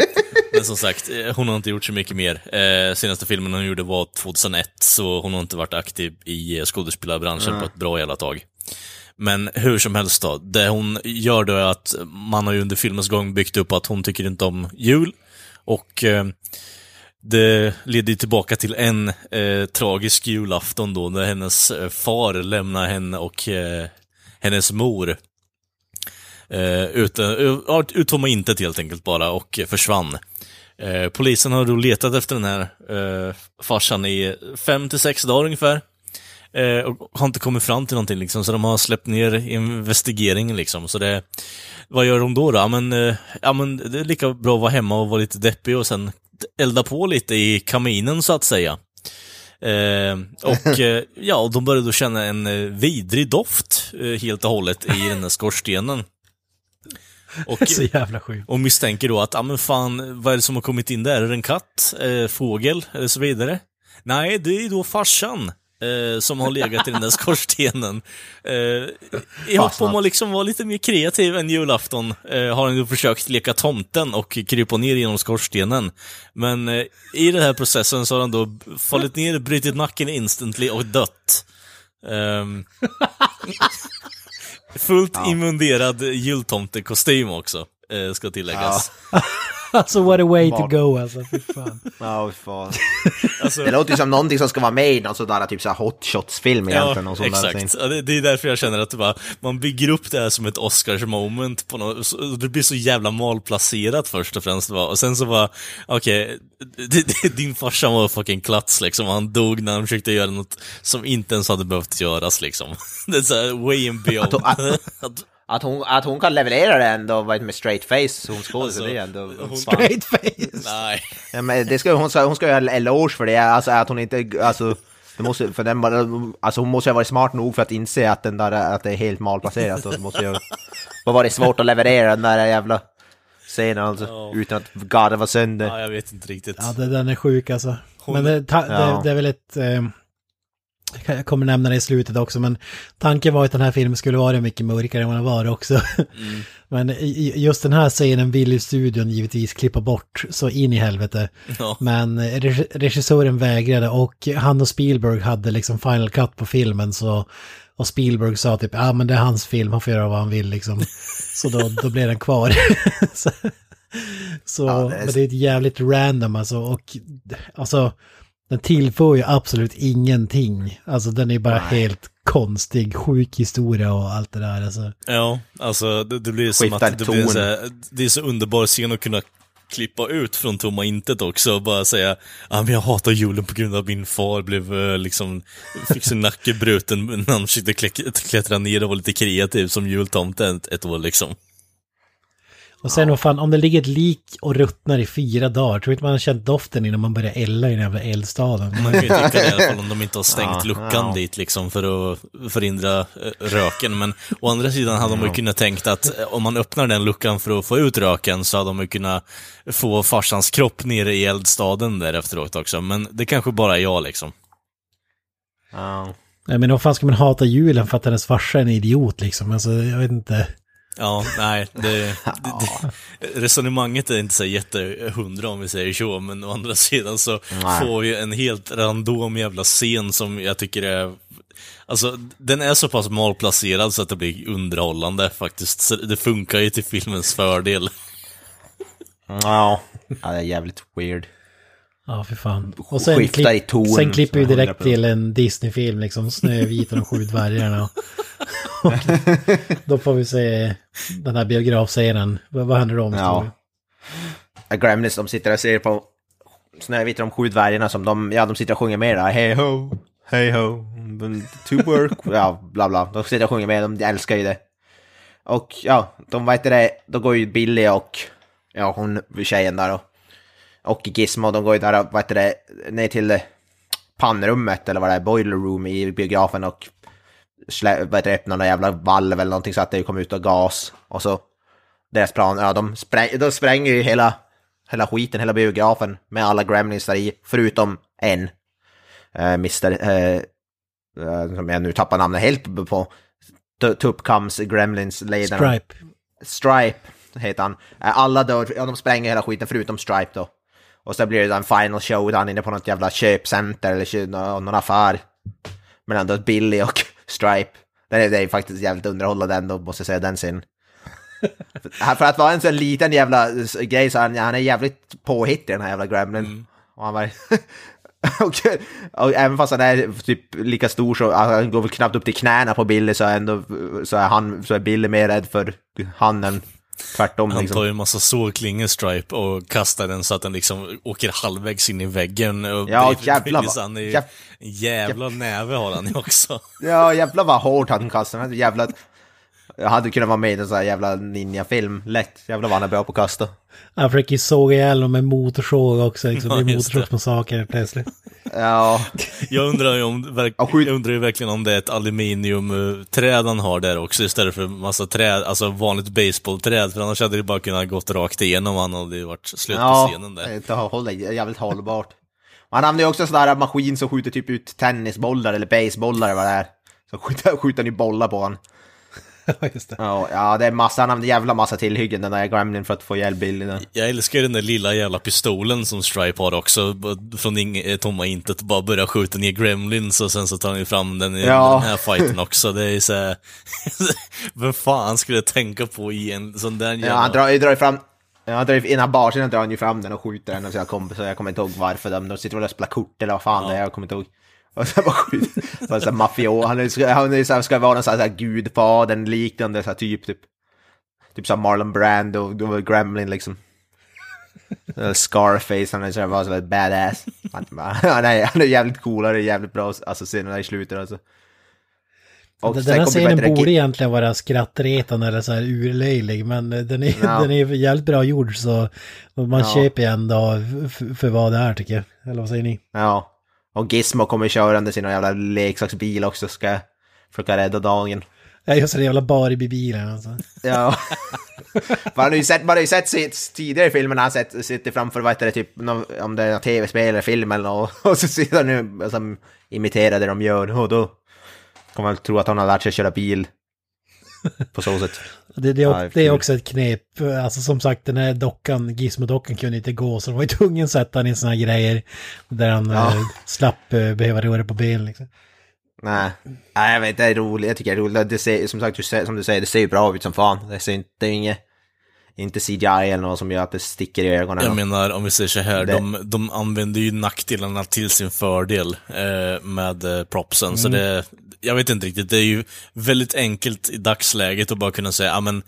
Men som sagt, eh, hon har inte gjort så mycket mer. Eh, senaste filmen hon gjorde var 2001, så hon har inte varit aktiv i eh, skådespelarbranschen på ett bra jävla tag. Men hur som helst då, det hon gör då är att man har ju under filmens gång byggt upp att hon tycker inte om jul. Och eh, det leder ju tillbaka till en eh, tragisk julafton då, när hennes eh, far lämnar henne och eh, hennes mor Eh, ut var man intet helt enkelt bara och eh, försvann. Eh, polisen har då letat efter den här eh, farsan i fem till sex dagar ungefär. Eh, och har inte kommit fram till någonting liksom, så de har släppt ner investigeringen liksom. Så det, vad gör de då? då? Ja, men, eh, ja, men det är lika bra att vara hemma och vara lite deppig och sen elda på lite i kaminen så att säga. Eh, och *laughs* eh, ja, de började då känna en eh, vidrig doft eh, helt och hållet i den här skorstenen. Och, *laughs* Så jävla sjukt. och misstänker då att, ja men fan, vad är det som har kommit in där? Är det en katt? Eh, fågel? Eller så vidare? Nej, det är då farsan. Eh, som har legat i den där *laughs* skorstenen. Eh, I hopp om att liksom vara lite mer kreativ än julafton eh, har han ju försökt leka tomten och krypa ner genom skorstenen. Men eh, i den här processen så har han då fallit ner, brutit nacken instantly och dött. *laughs* Fullt inmunderad jultomtekostym också, eh, ska tilläggas. *laughs* Alltså what a way to go alltså, fy fan. *laughs* Ja, fan. *laughs* Alltså- det låter ju som någonting som ska vara med i någon sån där typ så här hot shots-film egentligen. och sån där exakt. Ja, det, det är därför jag känner att det bara, man bygger upp det här som ett Oscars-moment på något, så- det blir så jävla malplacerat först och främst va? och sen så bara, okej, d- din farsa var fucking klats liksom, han dog när han försökte göra något som inte ens hade behövt göras liksom. Det är såhär way and beyond. Att- Att hon, att hon kan leverera det ändå med straight face, hon skådespelare, Alltså, det är ändå... hon-. Straight face. Nej. Ja, men det ska, hon, ska, hon ska göra en eloge för det, alltså att hon inte, alltså... Det måste, för den alltså hon måste ha varit smart nog för att inse att, den där, att det är helt malplacerat. Och *laughs* det måste ju ha varit svårt att leverera den där jävla scenen alltså, Ja. utan att garva sönder. Ja, jag vet inte riktigt. Ja, det, den är sjuk alltså. Hon- Men det, ta, Ja. det, det är väl ett... Eh, jag kommer nämna det i slutet också, men tanken var att den här filmen skulle vara mycket mörkare än vad den var också. *laughs* Men i- i- just den här scenen vill ju studion givetvis klippa bort så in i helvete. Ja. Men eh, reg- regissören vägrade och han och Spielberg hade liksom final cut på filmen så och Spielberg sa typ, ja men det är hans film, han får göra vad han vill liksom. *laughs* Så då, då blev den kvar. *laughs* så Ja, det är- men det är ett jävligt random alltså och alltså den tillför ju absolut ingenting. Alltså den är bara helt konstig, sjuk historia och allt det där alltså. Ja, alltså det, det blir som Skiftar att det blir så här, det är så underbar scen att kunna klippa ut från tomma intet också och bara säga men jag hatar julen på grund av att min far blev eh, liksom, fick sin nacke bruten när han försökte klä- klättra ner och vara lite kreativ som jultomte ett, ett år liksom. Och sen vad fan, om det ligger ett lik och ruttnar i fyra dagar, tror inte man har känt doften innan man börjar elda i den jävla eldstaden. Man kan ju tycka det i alla fall om de inte har *laughs* stängt Ja, luckan ja. dit liksom för att förhindra eh, röken. Men å andra sidan hade man ju kunnat tänkt att eh, om man öppnar den luckan för att få ut röken så hade man ju kunnat få farsans kropp nere i eldstaden där efteråt också. Men det kanske bara är jag liksom. Ja. Nej men vad fan ska man hata julen för att hennes farsa är en idiot liksom? Alltså jag vet inte. Ja, nej, *laughs* det, det, resonemanget är inte så jättehundra om vi säger så, men å andra sidan så Nej. får vi en helt random jävla scen som jag tycker är Alltså, den är så pass malplacerad så att det blir underhållande faktiskt. Så det funkar ju till filmens fördel. Ja. ja, det är jävligt weird. Ja, för fan. Och sen, Skiftar i ton, sen klipper vi så direkt 100%. till en Disney-film, liksom Snövit och de sju dvärgarna. *laughs* Då får vi se den här biografscenen. Vad, vad händer då? om Ja. Gremlins, de sitter och ser på Snövit och de sju dvärgarna som de, ja de sitter och sjunger med där. Hey ho, hey ho, to work, *laughs* ja bla bla. De sitter och sjunger med, de älskar ju det. Och ja, de vet det, då går ju Billy och, ja hon, tjejen där och, och Gizmo, de går ju där vad heter det, ner till pannrummet eller vad det är, boiler room i biografen och slä, vad heter det, öppnar någon jävla valv eller någonting så att det kommer ut och gas. Och så deras plan, ja de, spräng, de spränger ju hela, hela skiten, hela biografen med alla gremlins där i, förutom en. Uh, Mr. eh, som jag nu tappar namnet helt på. Tu- Tupkams Gremlins-ledaren. Stripe. Stripe heter han. Eh, Alla dör, ja de spränger hela skiten förutom Stripe då. Och så blir det en final showdown inne på något jävla köpcenter eller någon affär. Mellan då Billy och *laughs* Stripe. Den är, det är faktiskt jävligt underhållande ändå, måste jag säga, den scenen. *laughs* för, att vara en sån liten jävla grej så han, han är jävligt påhittig den här jävla Gremlin. Och han var... *laughs* och, och även fast han är typ lika stor så han går väl knappt upp till knäna på Billy så, ändå, så, är, han, så är Billy mer rädd för han än tvärtom. Han liksom. tar ju en massa sågklingor Stripe och kastar den så att den liksom åker halvvägs in i väggen. Och Ja, Billy- jävlar vad- han är ju, jäv- en jävla näve har han ju också. Ja, jävlar vad hårt han kastar. Hade jävla... Jag hade kunnat vara med i en sån här jävla ninja-film. Lätt. Jävlar vad han är bra på att kasta. Han försöker ju såga ihjäl dem med motorsåg också, liksom. *laughs* Ja, det blir det. motorsågsmassaker plötsligt. Ja, Jag undrar ju om, verk, Ja, jag undrar ju verkligen om det är ett aluminiumträd han har där också istället för massa träd, alltså vanligt baseballträd, för annars hade det bara kunnat gått rakt igenom han hade ju varit slut på ja. scenen där. Inte håll, jävligt hållbart. Han använder ju också en sån där maskin som skjuter typ ut tennisbollar eller baseballlar eller vad det är. Så skjuter, skjuter ju bollar på han. *laughs* Ja, just det. Ja, ja, det är massa, han jävla massa tillhyggen den där Gremlin för att få ihjäl Billy. Jag älskar den där lilla jävla pistolen som Stripe har också, från ing- eh, tomma intet, bara börja skjuta ner Gremlins och sen så tar han ju fram den i Ja. den här fighten också. Det är så här, *laughs* Vem fan skulle jag tänka på i en sån där jävla... Ja, han drar, drar ju fram... Ja, han drar ju, innan barsidan drar han ju fram den och skjuter den och sina kompisar. Jag kommer inte ihåg varför. De, de sitter väl och spelar kort eller vad fan det är. Jag kommer inte ihåg. Sen bara skjuter... Så så här mafio. Han är, han är, så här, ska vara någon sån här, så här gudfadern liknande så här, typ. Typ, typ som Marlon Brando och var Gremlin liksom. Scarface, han är så här, bara så här badass. Han, han, är, han är jävligt cool, han är jävligt bra alltså scenerna i slutet alltså. Och Den här scenen borde egentligen vara skrattretande eller så här urlöjlig, men den är, Ja. den är jävligt bra gjord så man Ja. köper ändå f- för vad det är tycker jag. Eller vad säger ni? Ja. Och Gizmo kommer körande sin jävla leksaksbil också, ska försöka rädda dagen. Ja, just det, jävla Barbie-bilen alltså. Ja. *laughs* man har ju sett, man har ju sett sitt, tidigare i filmen han sett, sitter framför, vad heter det, typ, om det är tv-spel eller film eller något, *laughs* och så sitter han nu alltså, imiterar det de gör, och då kommer man tro att han har lärt sig köra bil. På så sätt. Det, det, är, det är också ett knep. Alltså som sagt, den här dockan, Gizmo-dockan kunde inte gå, så de var ju tvungen att sätta han i såna här grejer där han Ja. eh, slapp eh, behöva röra på ben liksom. Nej. Nej, jag vet, det är roligt, jag tycker det är roligt. Det ser, som sagt, som du säger, det ser ju bra ut som fan. Det ser inte, det är inget, inte CGI eller något som gör att det sticker i ögonen. Jag menar, om vi säger så här, Det- de, de använder ju nackdelarna till sin fördel eh, med eh, propsen, så Mm. det, jag vet inte riktigt, det är ju väldigt enkelt i dagsläget att bara kunna säga, ja men,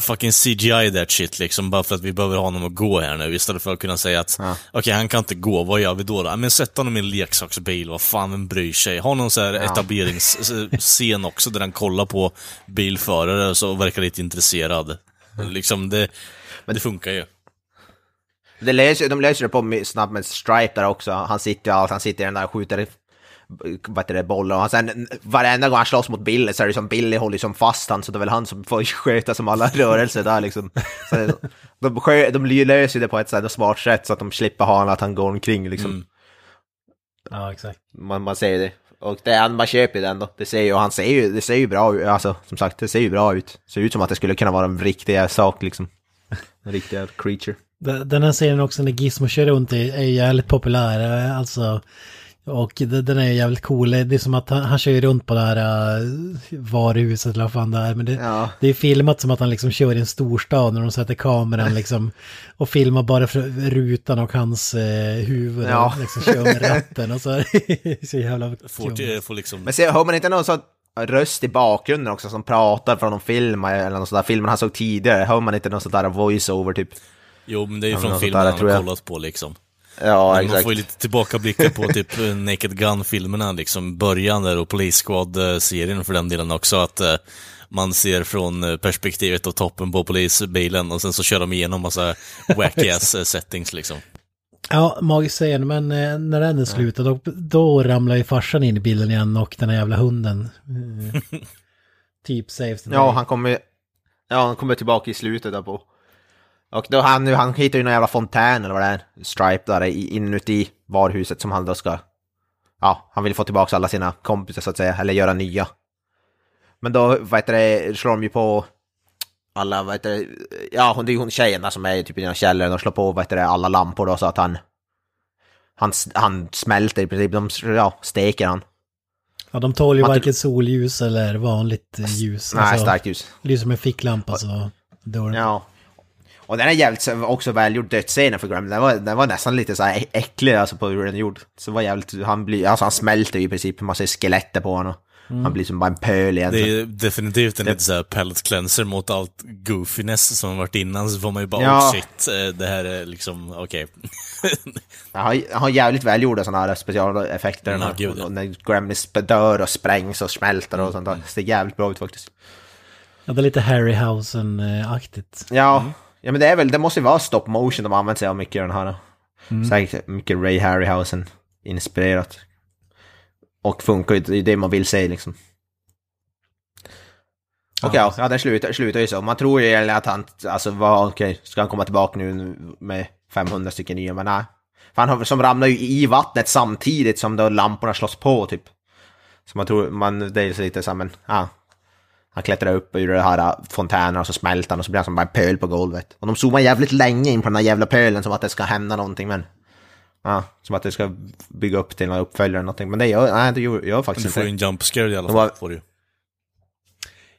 fucking CGI that shit liksom, bara för att vi behöver ha honom att gå här nu, istället för att kunna säga att, okej, han kan inte gå, vad gör vi då? då? Ja, men sätt honom i en leksaksbil, vad fan, vem bryr sig? Ha någon så här etableringsscen också, där han kollar på bilförare så och verkar lite intresserad. Liksom det, Men det funkar ju. Det löser, de löser det på snabbt med Stripe där också. Han sitter ju allt, han sitter i den där och skjuter vad heter det, bollar och han sen varenda gång han slåss mot Billy så är det som Billy håller som fast han så det är väl han som får sköta som alla rörelser där liksom. Så det- de, skö, de löser det på ett sådär smart sätt så att de slipper ha honom att han går omkring liksom. Mm. Ja, exakt. Man, man ser det. Och det är, man köper ju den då. Det ser ju, och han ser ju, det ser ju bra ut, alltså som sagt, det ser ju bra ut. Ser ut som att det skulle kunna vara en riktig sak liksom. *laughs* En riktig creature. Den här serien också när Gizmo kör runt är, är jävligt populär. Alltså, och de- den är jävligt cool. Det är som att han, han kör runt på det här uh, varuhuset eller vad fan det är. Men det, Ja. det är filmat som att han liksom kör i en storstad när de sätter kameran *laughs* liksom. Och filmar bara för rutan och hans eh, huvud. Ja. Och liksom kör med ratten och så. *laughs* är så jävla Får, får liksom... Men se, hör man inte någon sån röst i bakgrunden också som pratar från någon film eller någon sån där filmen han såg tidigare? Hör man inte någon sån där voice-over typ? Jo, men det är ju från filmen där, han har kollat på liksom. Ja, Men exakt. Man får ju lite tillbakablickar på typ eh, Naked Gun-filmerna, liksom början där och Police Squad-serien för den delen också, att eh, man ser från eh, perspektivet och toppen på polisbilen och sen så kör de igenom massa wacky-ass eh, settings liksom. Ja, magisk scen, men när den är slut då, då ramlar ju farsan in i bilden igen och den här jävla hunden. *laughs* Typ saves the Ja, han kommer Ja, han kommer tillbaka i slutet där på. Och då han, han hittar ju någon jävla fontän eller vad det är, Stripe där inuti varuhuset som han då ska... Ja, han vill få tillbaka alla sina kompisar så att säga, eller göra nya. Men då, vad heter det, slår de ju på alla, vad heter det, ja hon, det är ju hon tjejen där som är typ i den källaren och slår på, vad heter det, alla lampor då så att han... Han, han smälter i princip, de, ja, steker han. Ja, de tål ju Man- varken solljus eller vanligt ljus. Nej, starkt ljus. Lyser med ficklampa så dör den. Ja. Och den är jävligt så- också välgjord dödsscenen för Graham. Den var, den var nästan lite så här äcklig alltså på hur den är gjord. Så det var jävligt, han blir, alltså han smälter ju i princip, man ser skelettet på honom. Han blir som bara en pöl Det egentligen. är definitivt en lite såhär palette cleanser mot allt goofiness som har varit innan, så får man ju bara Ja. oh shit, eh, det här är liksom, okej. *laughs* Han har, han har jävligt välgjorda sådana här specialeffekter. Ja, när, ja. och när Gremlins dör och sprängs och smälter och sånt där. Så det är jävligt bra ut faktiskt. Ja, det är lite Harryhausen-aktigt. Ja, ja men det är väl, det måste ju vara stop motion de använder sig av mycket i den här. Mm. Säkert mycket Ray Harryhausen inspirerat. Och funkar ju, det är det man vill se liksom. Och ja, ja det slutar, slutar ju så. Man tror ju egentligen att han, alltså var okej, ska han komma tillbaka nu med 500 stycken nya, men nej. För han har, som ramlar ju i vattnet samtidigt som då lamporna slås på typ. Så man tror, man, det är så lite så här, men ja. Han klättrar upp ur det här äh, fontänen och så smälter han och så blir han som bara en pöl på golvet. Och de zoomar jävligt länge in på den här jävla pölen som att det ska hända någonting men... Ja, som att det ska bygga upp till några uppföljare eller någonting. Men det gör, nej, det gör, gör faktiskt Du får ju inte. en jump scare i alla fall, var- får du.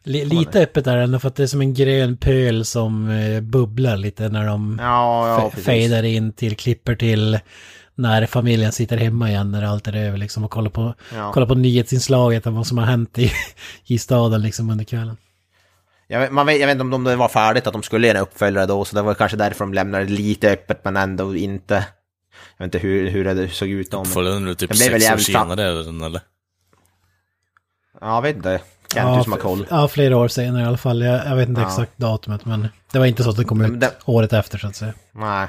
Li- lite öppet där ändå för att det är som en grön pöl som eh, bubblar lite när de Ja, ja, in till, klipper till när familjen sitter hemma igen när allt är över liksom och kollar på, Ja. kollar på nyhetsinslaget om vad som har hänt i, i staden liksom under kvällen. Jag vet, man vet, jag vet inte om det var färdigt att de skulle göra en uppföljare då, så det var kanske därför de lämnade det lite öppet men ändå inte... Jag vet inte hur, hur det såg ut då. Uppföljaren är typ sex år senare, eller? eller? Ja, jag vet inte. Kent, du som har koll. ja, flera år senare i alla fall. Jag, jag vet inte Ja. exakt datumet men det var inte så att det kom ut det- året efter så att säga. Nej.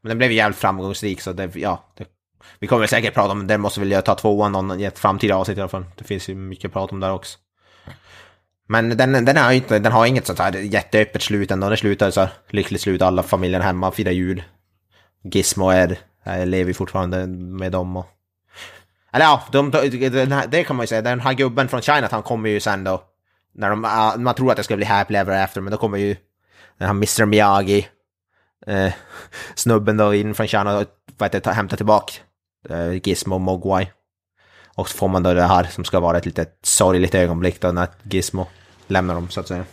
Men den blev jävligt framgångsrik så det, ja. Det, vi kommer säkert prata om den, måste väl ta tvåan någon, i ett framtida avsnitt i alla fall. Det finns ju mycket att prata om där också. Men den, den, har inte, den har inget sånt här jätteöppet slut ändå. Det slutar så här lyckligt slut, alla familjen hemma, firar jul. Gizmo är, är, lever fortfarande med dem och... Eller ja, de, det kan man ju säga, den här gubben från Chinatown kommer ju sen då. När de, man tror att det ska bli happy ever after, men då kommer ju den här Mr Miyagi eh, *laughs* snubben då in från China och vad heter, hämtar tillbaka eh, Gizmo Mogwai. Och så får man då det här som ska vara ett litet sorgligt ögonblick då när Gizmo lämnar dem så att säga.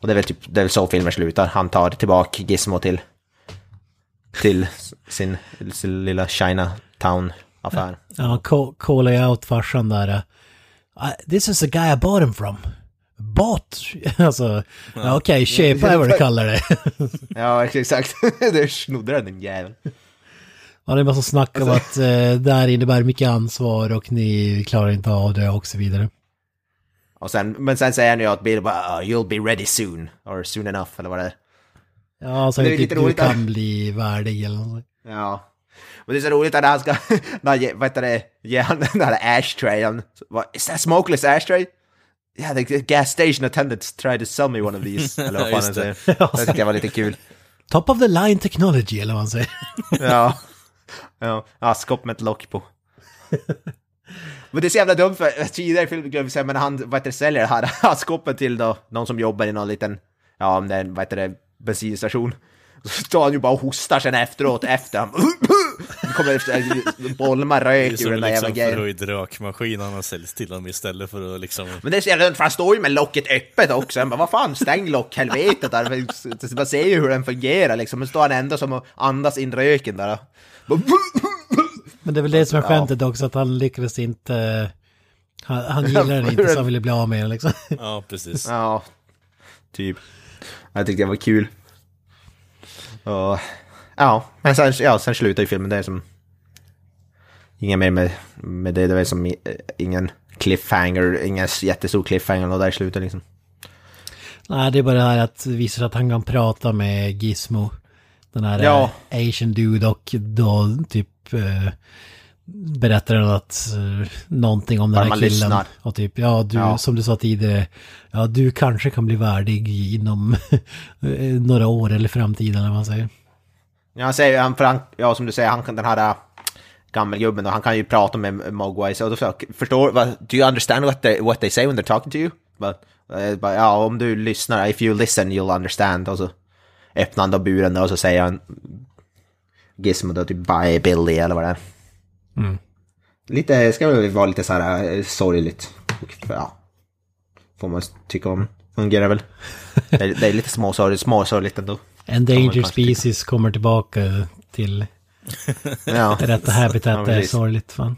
Och det är väl typ det är väl så filmen slutar. Han tar tillbaka Gizmo till till sin, sin lilla Chinatown-affär. Ja, kollar ju out farsan där. "I- This is the guy I bought him from. Bought? *laughs* Alltså, ja, okej, köpa är vad du kallar det. *laughs* Ja, exakt. *laughs* det snodde den din jävel. Ja, det är massa snack om att eh, det här innebär mycket ansvar och ni klarar inte av det och så vidare. Och sen, men sen säger han ju att Bill bara "Ah, “You'll be ready soon” or “soon enough” eller vad det är. Ja, så Det är typ du kan bli värdig eller något. Ja. Men det är så roligt att han ska, *laughs* när, vad heter det, ge han den där ashtrayen. Is that smokeless ashtray? Yeah, the gas station attendants tried to sell me one of these. *laughs* Eller vad fan han säger. det. Tyckte jag var lite kul. Top of the line technology eller vad man säger. *laughs* Ja. Ja, askkopp med ett lock på. Men det är så jävla dumt för tidigare i filmen glömde jag säga, men han vad heter det, säljer det här askkoppet till då, någon som jobbar i någon liten, ja om det är en, vad heter det, bensinstation. Så står han ju bara och hostar sen efteråt efter han det kommer efter, bolmar Det är rök ur som den där jävla liksom grejen. förhöjd rökmaskin han har säljt till honom istället för att liksom... Men det är så jävla för han står ju med locket öppet också. Han bara, vad fan, stäng lock, helvetet där. Man ser ju hur den fungerar liksom. Men står han ändå som att andas in röken där. Men det är väl det som är skämtet också, att han lyckades inte... Han, han gillar den inte så han ville bli av med den liksom. Ja, precis. Ja, typ. Jag tyckte det var kul. Och, ja, men sen, ja, sen slutar ju filmen. Det är som... Inga mer med, med det. Det var som ingen cliffhanger, ingen jättestor cliffhanger och där i slutet liksom. Nej, det är bara det här att det visar sig att han kan prata med Gizmo. Den här Ja. eh, Asian dude och då typ eh, berättar han att eh, någonting om den här killen. lyssnar. Och typ, ja du, Ja. som du sa tidigare, ja du kanske kan bli värdig inom *laughs* några år eller framtiden eller vad man säger. Ja, han säger, han, för han, ja som du säger, han kan den här äh, gammelgubben och han kan ju prata med Mogwai. Så då förstår, vad, do you understand what they, what they say when they're talking to you? But, eh, bara, ja, om du lyssnar, if you listen you'll understand. Och så öppnar han då buren och så säger han Gizmo då typ bye Billy eller vad det är. Mm. Lite, ska väl vara lite så här eh, sorgligt. Ja. Får man tycka om. Fungerar väl. *laughs* Det är, det är lite småsorgligt, småsorgligt ändå. Endangered kanske tycka. species kommer tillbaka till *laughs* Ja. rätta habitat. Ja, det är sorgligt fan.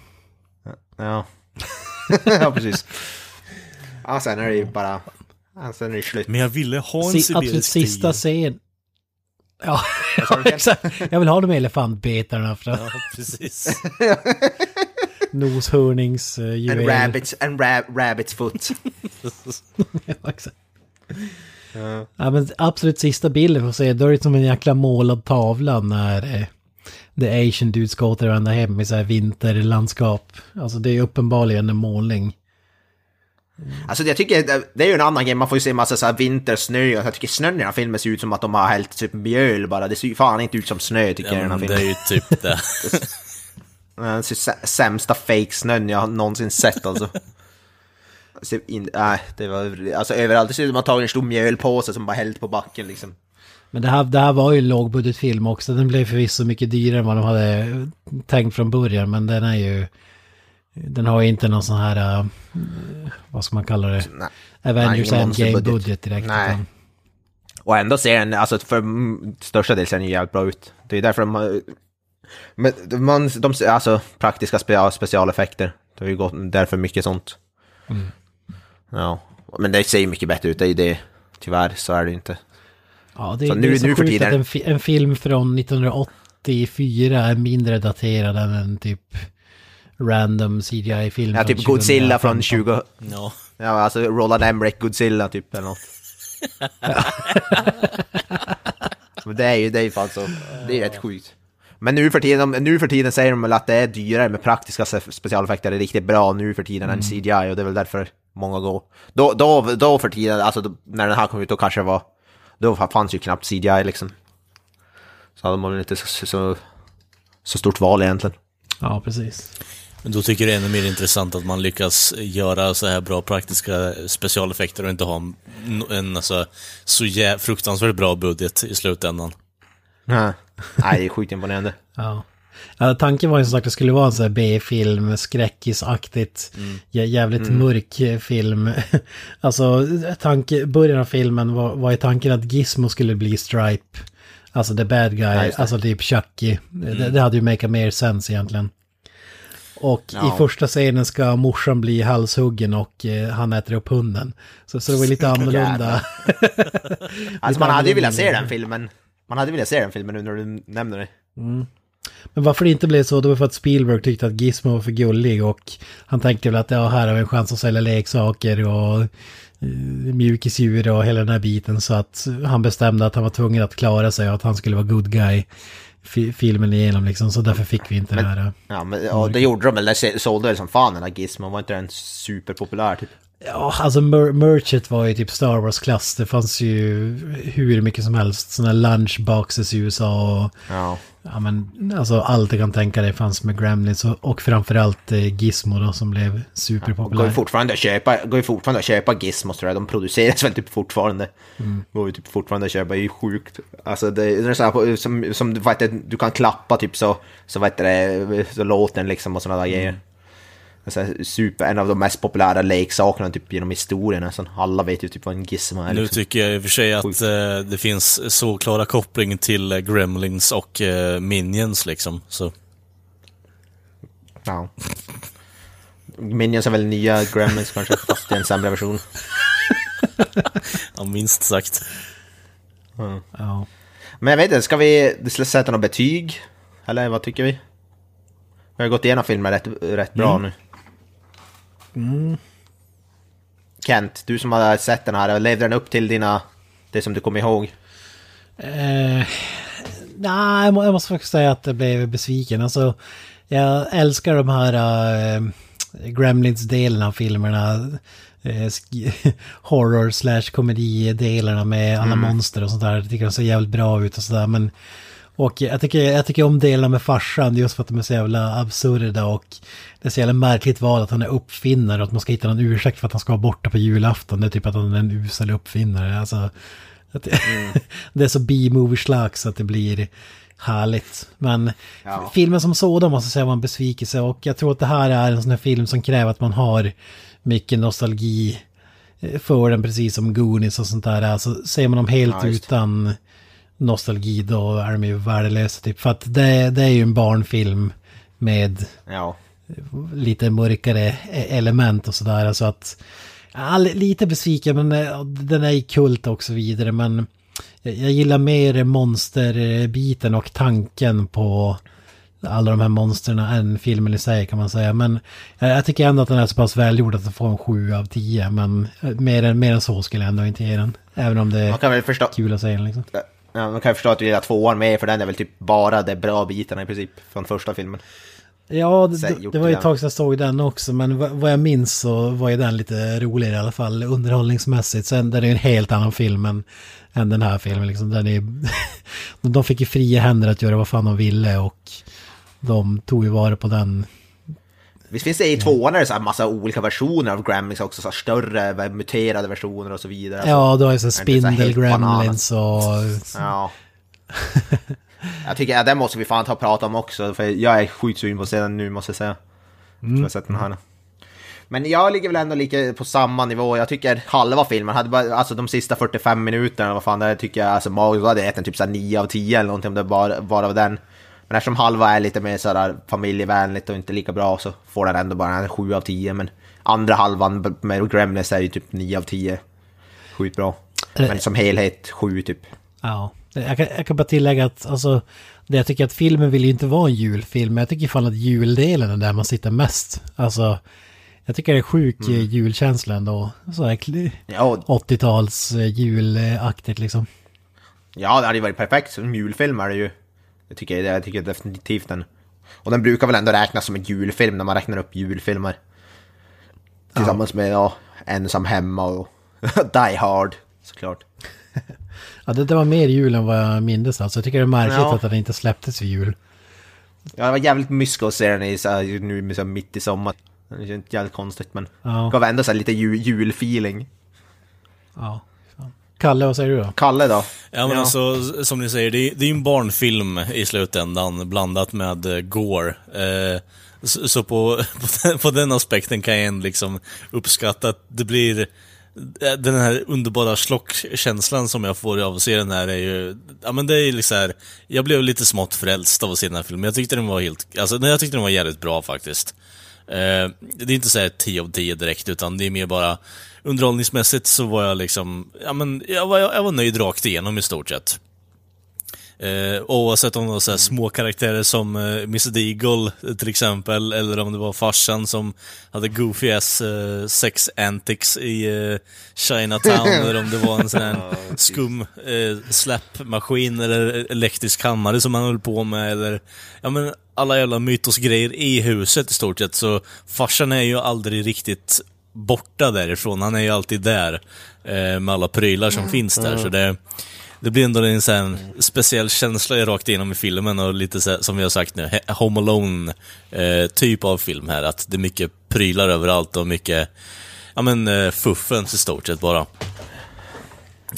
Ja. *laughs* ja, precis. Ja, sen är det ju bara... Sen är det slut. Men jag ville ha en Si, sibirisk absolut sista scen. Ja, *laughs* Ken? exakt. Jag vill ha de elefantbetarna för Ja, precis. *laughs* noshörnings uh, En juvel. rabbit, en ra rabbit's foot. *laughs* ja, exakt. Ja. men absolut sista bilden får se, då är det som en jäkla målad tavla när eh, The Asian Dude ska återvända hem i så här vinterlandskap. Alltså det är uppenbarligen en målning. Alltså jag tycker, det- det är ju en annan grej, man får ju se massa så här vintersnö. Jag tycker snön i den här filmen ser ut som att de har hällt typ mjöl bara. Det ser ju fan inte ut som snö tycker jag i Ja, den här men det filmen. är ju typ det. *laughs* Den sämsta fake-snön jag har någonsin sett alltså. In, nej, det var, alltså överallt, det ser ut som att man tagit en stor mjölpåse som bara hällt på backen liksom. Men det här, det här var ju en lågbudgetfilm också. Den blev förvisso mycket dyrare än vad de hade tänkt från början. Men den är ju... Den har ju inte någon sån här... eh, vad ska man kalla det? Nej. Avengers Endgame-budget direkt. Nej. utan- Och ändå ser den, alltså för mm, största del ser den ju jävligt bra ut. Det är därför har- Men man, de, alltså praktiska spe, specialeffekter. Det har ju gått därför mycket sånt. Ja, men det ser ju mycket bättre ut, det är ju det. Tyvärr så är det inte. Ja, det, Så det nu- är så nu för tiden- att en, fi- en film från 1984 är mindre daterad än en typ random CGI-film Ja, från typ Godzilla 2015. från 20... Ja. Ja, alltså Roland Emmerich Godzilla typ eller något. *laughs* Men det är ju, det är ju fan så, det är rätt sjukt. Men nu för, tiden, nu för tiden säger de väl att det är dyrare med praktiska specialeffekter, det är riktigt bra nu för tiden än CGI och det är väl därför många går. Då, då, då för tiden, alltså då, när den här kom ut, då kanske var, då fanns ju knappt CGI liksom. Så hade man inte så, så, så stort val egentligen. Ja, precis. Men då tycker jag det är ännu mer intressant att man lyckas göra så här bra praktiska specialeffekter och inte ha en, en alltså, så jä- fruktansvärt bra budget i slutändan. Nej, *laughs* Nej det är sjukt imponerande. Ja. Ja, tanken var ju som sagt att det skulle vara en sån här B-film, skräckisaktigt, jä- jävligt mörk eh, film. *laughs* alltså, tanke, början av filmen var, var ju tanken att Gizmo skulle bli Stripe. Alltså the bad guy, det. alltså typ Chucky. Det, det hade ju make mer sense egentligen. Och Ja. i första scenen ska morsan bli halshuggen och eh, han äter upp hunden. Så, så det var lite annorlunda. *laughs* Alltså man hade ju velat se den filmen. Man hade velat se den filmen nu när du nämner det. Men varför det inte blev så, det var för att Spielberg tyckte att Gizmo var för gullig och han tänkte väl att ja, här har vi en chans att sälja leksaker och eh, mjukisdjur och hela den här biten. Så att han bestämde att han var tvungen att klara sig och att han skulle vara good guy filmen igenom liksom. Så därför fick vi inte det här. eh, Ja, men ja, det gjorde de väl. Det sålde väl som fan den här Gizmo. Var inte den superpopulär typ? Ja, alltså Mer- Merchant var ju typ Star Wars-klass. Det fanns ju hur mycket som helst. Sådana lunchboxes i USA och... Ja. Ja men alltså allt du kan tänka dig fanns med Gremlins och, och framförallt eh, Gizmo då som blev Går ju superpopulär. fortfarande att köpa, går ju fortfarande att köpa Gizmos tror jag. De produceras väl typ fortfarande. Går ju typ fortfarande att köpa, det är ju sjukt. Alltså det, det är så här, som, som det, du kan klappa typ så, så vad heter det, så låter den liksom och sådana där grejer. Alltså, super, en av de mest populära leksakerna typ genom historien nästan. Alla vet ju typ vad en Gizmo är. Nu Liksom. tycker jag i och för sig att eh, det finns så klara koppling till eh, Gremlins och eh, Minions liksom. Så Ja. Minions är väl nya Gremlins kanske, *laughs* fast i en sämre version. *laughs* ja, minst sagt. Ja. Men jag vet inte, ska vi sätta något betyg? Eller vad tycker vi? Vi har gått igenom filmen rätt, rätt bra nu. Kent, du som har sett den här, levde den upp till dina... Det som du kommer ihåg? Eh, nej, jag må- jag måste faktiskt säga att jag blev besviken. Alltså, jag älskar de här eh, Gremlins-delarna av filmerna. Eh, *laughs* horror slash komedi-delarna med alla monster och sånt där. Jag tycker de ser jävligt bra ut och sådär. Men och jag tycker, jag tycker om delarna med farsan just för att de är så jävla absurda och det är så jävla märkligt val att han är uppfinnare och att man ska hitta någon ursäkt för att han ska vara borta på julafton. Det är typ att han är en usel uppfinnare. Alltså, att det, *laughs* det är så B-movie-slags att det blir härligt. Men Ja. filmen som sådan måste säga var en besvikelse och jag tror att det här är en sån här film som kräver att man har mycket nostalgi eh, för den precis som Goonies och sånt där. Alltså ser man dem helt Ja, utan nostalgi då är de ju värdelösa typ. För att det, det är ju en barnfilm med Ja. Lite mörkare element och sådär. Alltså att, ja, li- lite besviken men eh, den är ju kult och så vidare. Men jag, gillar mer monsterbiten och tanken på alla de här monstren än filmen i sig kan man säga. Men jag, jag tycker ändå att den är så pass välgjord att den får en 7 av 10. Men eh, mer än, mer än så skulle jag ändå inte ge den. Även om det är kul att säga den liksom. Ja, man kan ju förstå att du gillar tvåan med, för den är väl typ bara de bra bitarna i princip från första filmen. Ja, det, var ju ett tag sedan jag såg den också, men vad, jag minns så var ju den lite roligare i alla fall, underhållningsmässigt. Sen den är ju en helt annan film än, än den här filmen. Liksom. Den är, *laughs* de fick ju fria händer att göra vad fan de ville och de tog ju vara på den. Visst finns det i tvåan är det så här massa olika versioner av Gremlins också, så större, muterade versioner och så vidare. Ja, du har ju så spindel-gremlins och... Ja. *laughs* jag tycker att den måste vi fan ta och prata om också, för jag är sjukt sugen på att se den nu måste jag säga. Mm. Jag har sett den här. Men jag ligger väl ändå lika på samma nivå. Jag tycker halva filmen, hade bara, alltså de sista 45 minuterna, vad fan, där tycker jag, alltså Mario hade gett en typ så här 9 av 10 eller någonting om det bara, bara var den. Men eftersom halva är lite mer sådär familjevänligt och inte lika bra så får den ändå bara en 7 av 10. Men andra halvan med Gremlins är ju typ 9 av 10. Sjukt bra. Men som helhet 7 typ. Ja, jag kan, jag kan bara tillägga att alltså, det jag tycker att filmen vill ju inte vara en julfilm, men jag tycker fan att juldelen är där man sitter mest. Alltså, jag tycker det är sjuk mm. julkänsla ändå. Så här Ja, 80-tals eh, julaktigt liksom. Ja, det hade ju varit perfekt som julfilm är det ju. Jag tycker, jag tycker definitivt den. Och den brukar väl ändå räknas som en julfilm när man räknar upp julfilmer. Tillsammans med ja, Ensam hemma och *laughs* Die Hard såklart. Ja, det, det var mer jul än vad jag mindes alltså. Jag tycker det är märkligt Ja. att den inte släpptes vid jul. Ja, det var jävligt mysko att se den i, så här, nu så här, mitt i sommar. Det känns jävligt konstigt men Ja. gav ändå så här, lite jul, julfeeling. Ja. Kalle, vad säger du då? Kalle då? Ja men alltså, som ni säger, det är, det är ju en barnfilm i slutändan blandat med uh, gore. Eh, så, så på, på, *laughs* den, på den aspekten kan jag ändå liksom uppskatta att det blir eh, Eh, den här underbara slockkänslan som jag får av att se den här är ju, ja men det är liksom här, jag blev lite smått frälst av att se den här filmen. Jag tyckte den var helt, alltså nej, jag tyckte den var jävligt bra faktiskt. Eh, det är inte så här 10 av 10 direkt, utan det är mer bara underhållningsmässigt så var jag liksom, ja men jag var, jag var nöjd rakt igenom i stort sett. Eh, oavsett om det var så här små karaktärer som eh, Mr Deagle eh, till exempel, eller om det var farsan som hade goofy ass eh, sex antics i eh, Chinatown, *laughs* eller om det var en sån här skum eh, släppmaskin eller elektrisk hammare som han höll på med, eller ja men alla jävla mytosgrejer i huset i stort sett, så farsan är ju aldrig riktigt borta därifrån, han är ju alltid där eh, med alla prylar som finns där, så det det blir ändå en sån speciell känsla rakt igenom i filmen och lite så, som vi har sagt nu, Home Alone eh, typ av film här. Att det är mycket prylar överallt och mycket, ja men eh, fuffens i stort sett bara.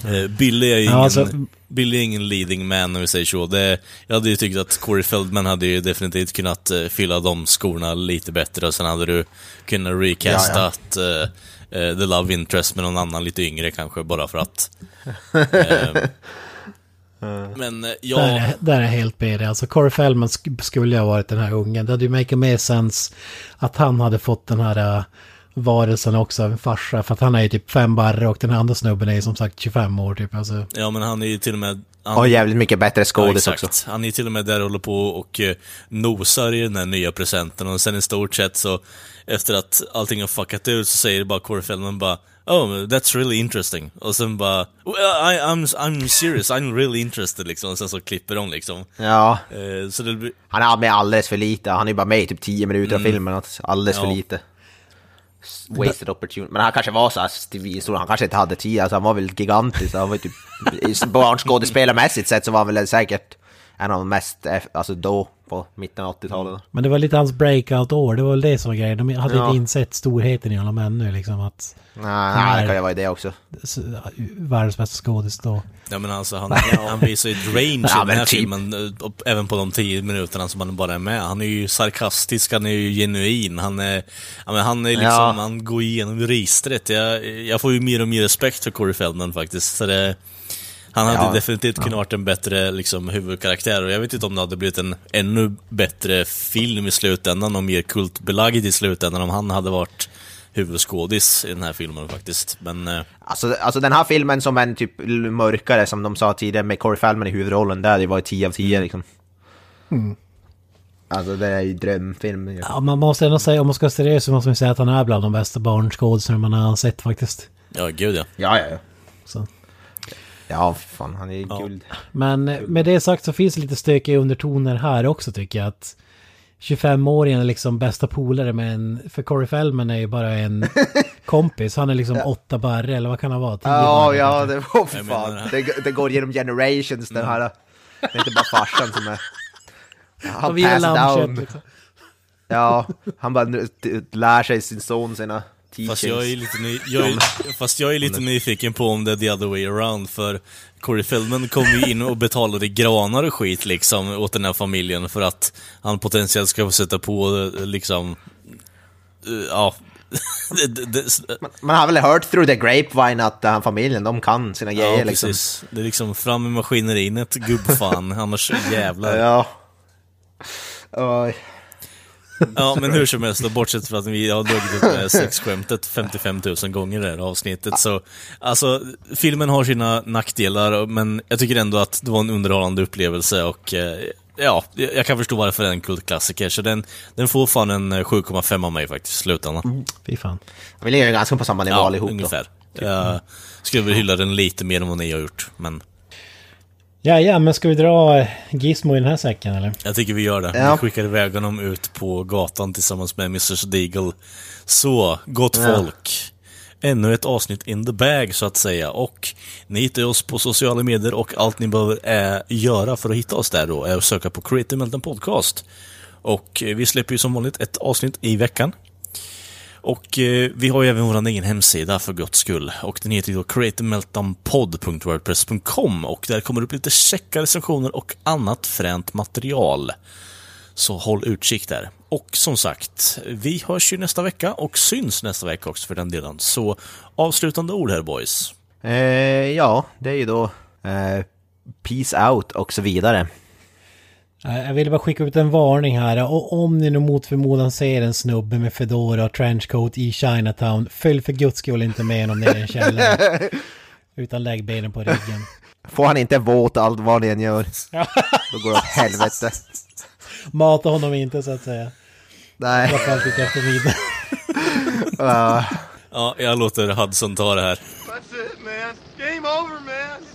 Eh, Billy är ju Ja, ingen, alltså- Billy är ingen leading man om vi säger så. Det, jag hade ju tyckt att Corey Feldman hade ju definitivt kunnat eh, fylla de skorna lite bättre och sen hade du kunnat recastat eh, eh, The Love Interest med någon annan lite yngre kanske, bara för att. Eh, men eh, ja... Där, är, där är helt med dig. Alltså Corey Feldman sk- skulle ju ha varit den här ungen. Det hade ju make mer sense att han hade fått den här uh, varelsen också av en farsa. För att han är ju typ fem barre och den andra snubben är ju som sagt 25 år typ. Alltså, Ja, men han är ju till och med... Han, Och jävligt mycket bättre ja, skådis exakt. också. Han är ju till och med där och håller på och eh, nosar i den här nya presenten och sen i stort sett så efter att allting har fuckat ut så säger bara Corey Feldman bara Oh, that's really interesting. Och sen bara well, I, I'm, I'm serious, I'm really interested liksom. Och sen så klipper de liksom. Ja, Eh, så det blir... han är med alldeles för lite. Han är bara med i typ 10 minuter av filmen. Alldeles för Mm. Ja. lite. Wasted opportunity. Men han kanske var så här stor, han kanske inte hade 10, alltså han var väl gigantisk. Han var typ, barnskådespelarmässigt sett så var han väl säkert en av de mest, alltså då, på mitten av 80-talet. men det var lite hans breakout-år. Det var väl det som var grejen. De hade Ja. inte insett storheten i honom ännu liksom. Att Nej, nej det kan ju vara det också. världens bästa skådis då. Ja men alltså han, han visar ju ett range *laughs* Ja, i den här typ. filmen, eh, och även på de tio minuterna som han bara är med. Han är ju sarkastisk, han är ju genuin, han är, ja, men han är liksom, Ja. han går igenom registret. Jag, jag får ju mer och mer respekt för Corey Feldman faktiskt. Så det, han hade Ja. definitivt kunnat varit en bättre liksom, huvudkaraktär och jag vet inte om det hade blivit en ännu bättre film i slutändan och mer kultbelagd i slutändan om han hade varit huvudskådis i den här filmen faktiskt. Men eh, Alltså, alltså den här filmen som en typ mörkare, som de sa tidigare, med Corey Feldman i huvudrollen, där det var ju 10 av 10 liksom. Alltså det är ju drömfilm. Ja, man måste ändå säga, om man ska vara seriös så måste man säga att han är bland de bästa barnskådisarna man har sett faktiskt. ja, gud ja. Ja, ja, ja. Så. Ja, fan, han är ju Ja. guld. Men med det sagt så finns det lite stökiga undertoner här också tycker jag. att 25-åringen är liksom bästa polare med en... För Corey Feldman är ju bara en *laughs* kompis. Han är liksom åtta barre eller vad kan han vara? Tio Ja, barre, ja, det var för fan. Det, det går genom generations den här. Det är inte bara farsan som är... Han passed down. liksom. Ja, han bara lär sig sin son sina *laughs* Fast jag, är lite ny, jag är, fast jag är lite nyfiken på om det är the other way around, för Corey Feldman kom ju in och betalade granar och skit liksom åt den här familjen för att han potentiellt ska få sätta på eh, liksom, eh, ja, *laughs* det, Man har väl hört through the grapevine att den här familjen, de kan sina grejer ja, liksom. precis. Det är liksom fram med maskineriet, gubbfan, annars jävlar. *laughs* Ja. Oj. *laughs* Ja, men hur som helst, då, bortsett från att vi har dragit upp sexskämtet 55 000 gånger i det här avsnittet, så alltså, filmen har sina nackdelar, men jag tycker ändå att det var en underhållande upplevelse och eh, ja, jag kan förstå varför det är en kultklassiker, så den, den får fan en eh, 7,5 av mig faktiskt, slutändan. Fy fan. Vi ligger ganska på samma nivå Ja, allihop ungefär. då. Jag skulle väl hylla den lite mer än vad ni har gjort, men Ja, ja, men ska vi dra Gizmo i den här säcken eller? jag tycker vi gör det. Ja. Vi skickar iväg honom ut på gatan tillsammans med Mr. Deagle. Så, gott Ja. folk. Ännu ett avsnitt in the bag så att säga. Och ni hittar oss på sociala medier och allt ni behöver är, göra för att hitta oss där då är att söka på Creative Meltdown Podcast. Och eh, vi släpper ju som vanligt ett avsnitt i veckan. Och eh, vi har ju även vår egen hemsida för gott skull. Och den heter ju då createmeltdownpod.wordpress.com och där kommer det upp lite checka recensioner och annat fränt material. Så håll utkik där. Och som sagt, vi hörs ju nästa vecka och syns nästa vecka också för den delen. Så avslutande ord här boys. Eh, ja, det är ju då eh, Peace out och så vidare. Eh, Jag ville bara skicka ut en varning här. Och om ni nu mot förmodan ser en snubbe med fedora och trenchcoat i Chinatown, följ för guds skull inte med honom ner i en källare. *laughs* Utan lägg benen på ryggen. Får han inte våt allt vad ni än gör. Då går det åt helvete. *laughs* Mata honom inte så att säga. Nej. Framförallt inte efter middag. *laughs* Ja. Ja, jag låter Hudson ta det här. That's it, man. Game over, man.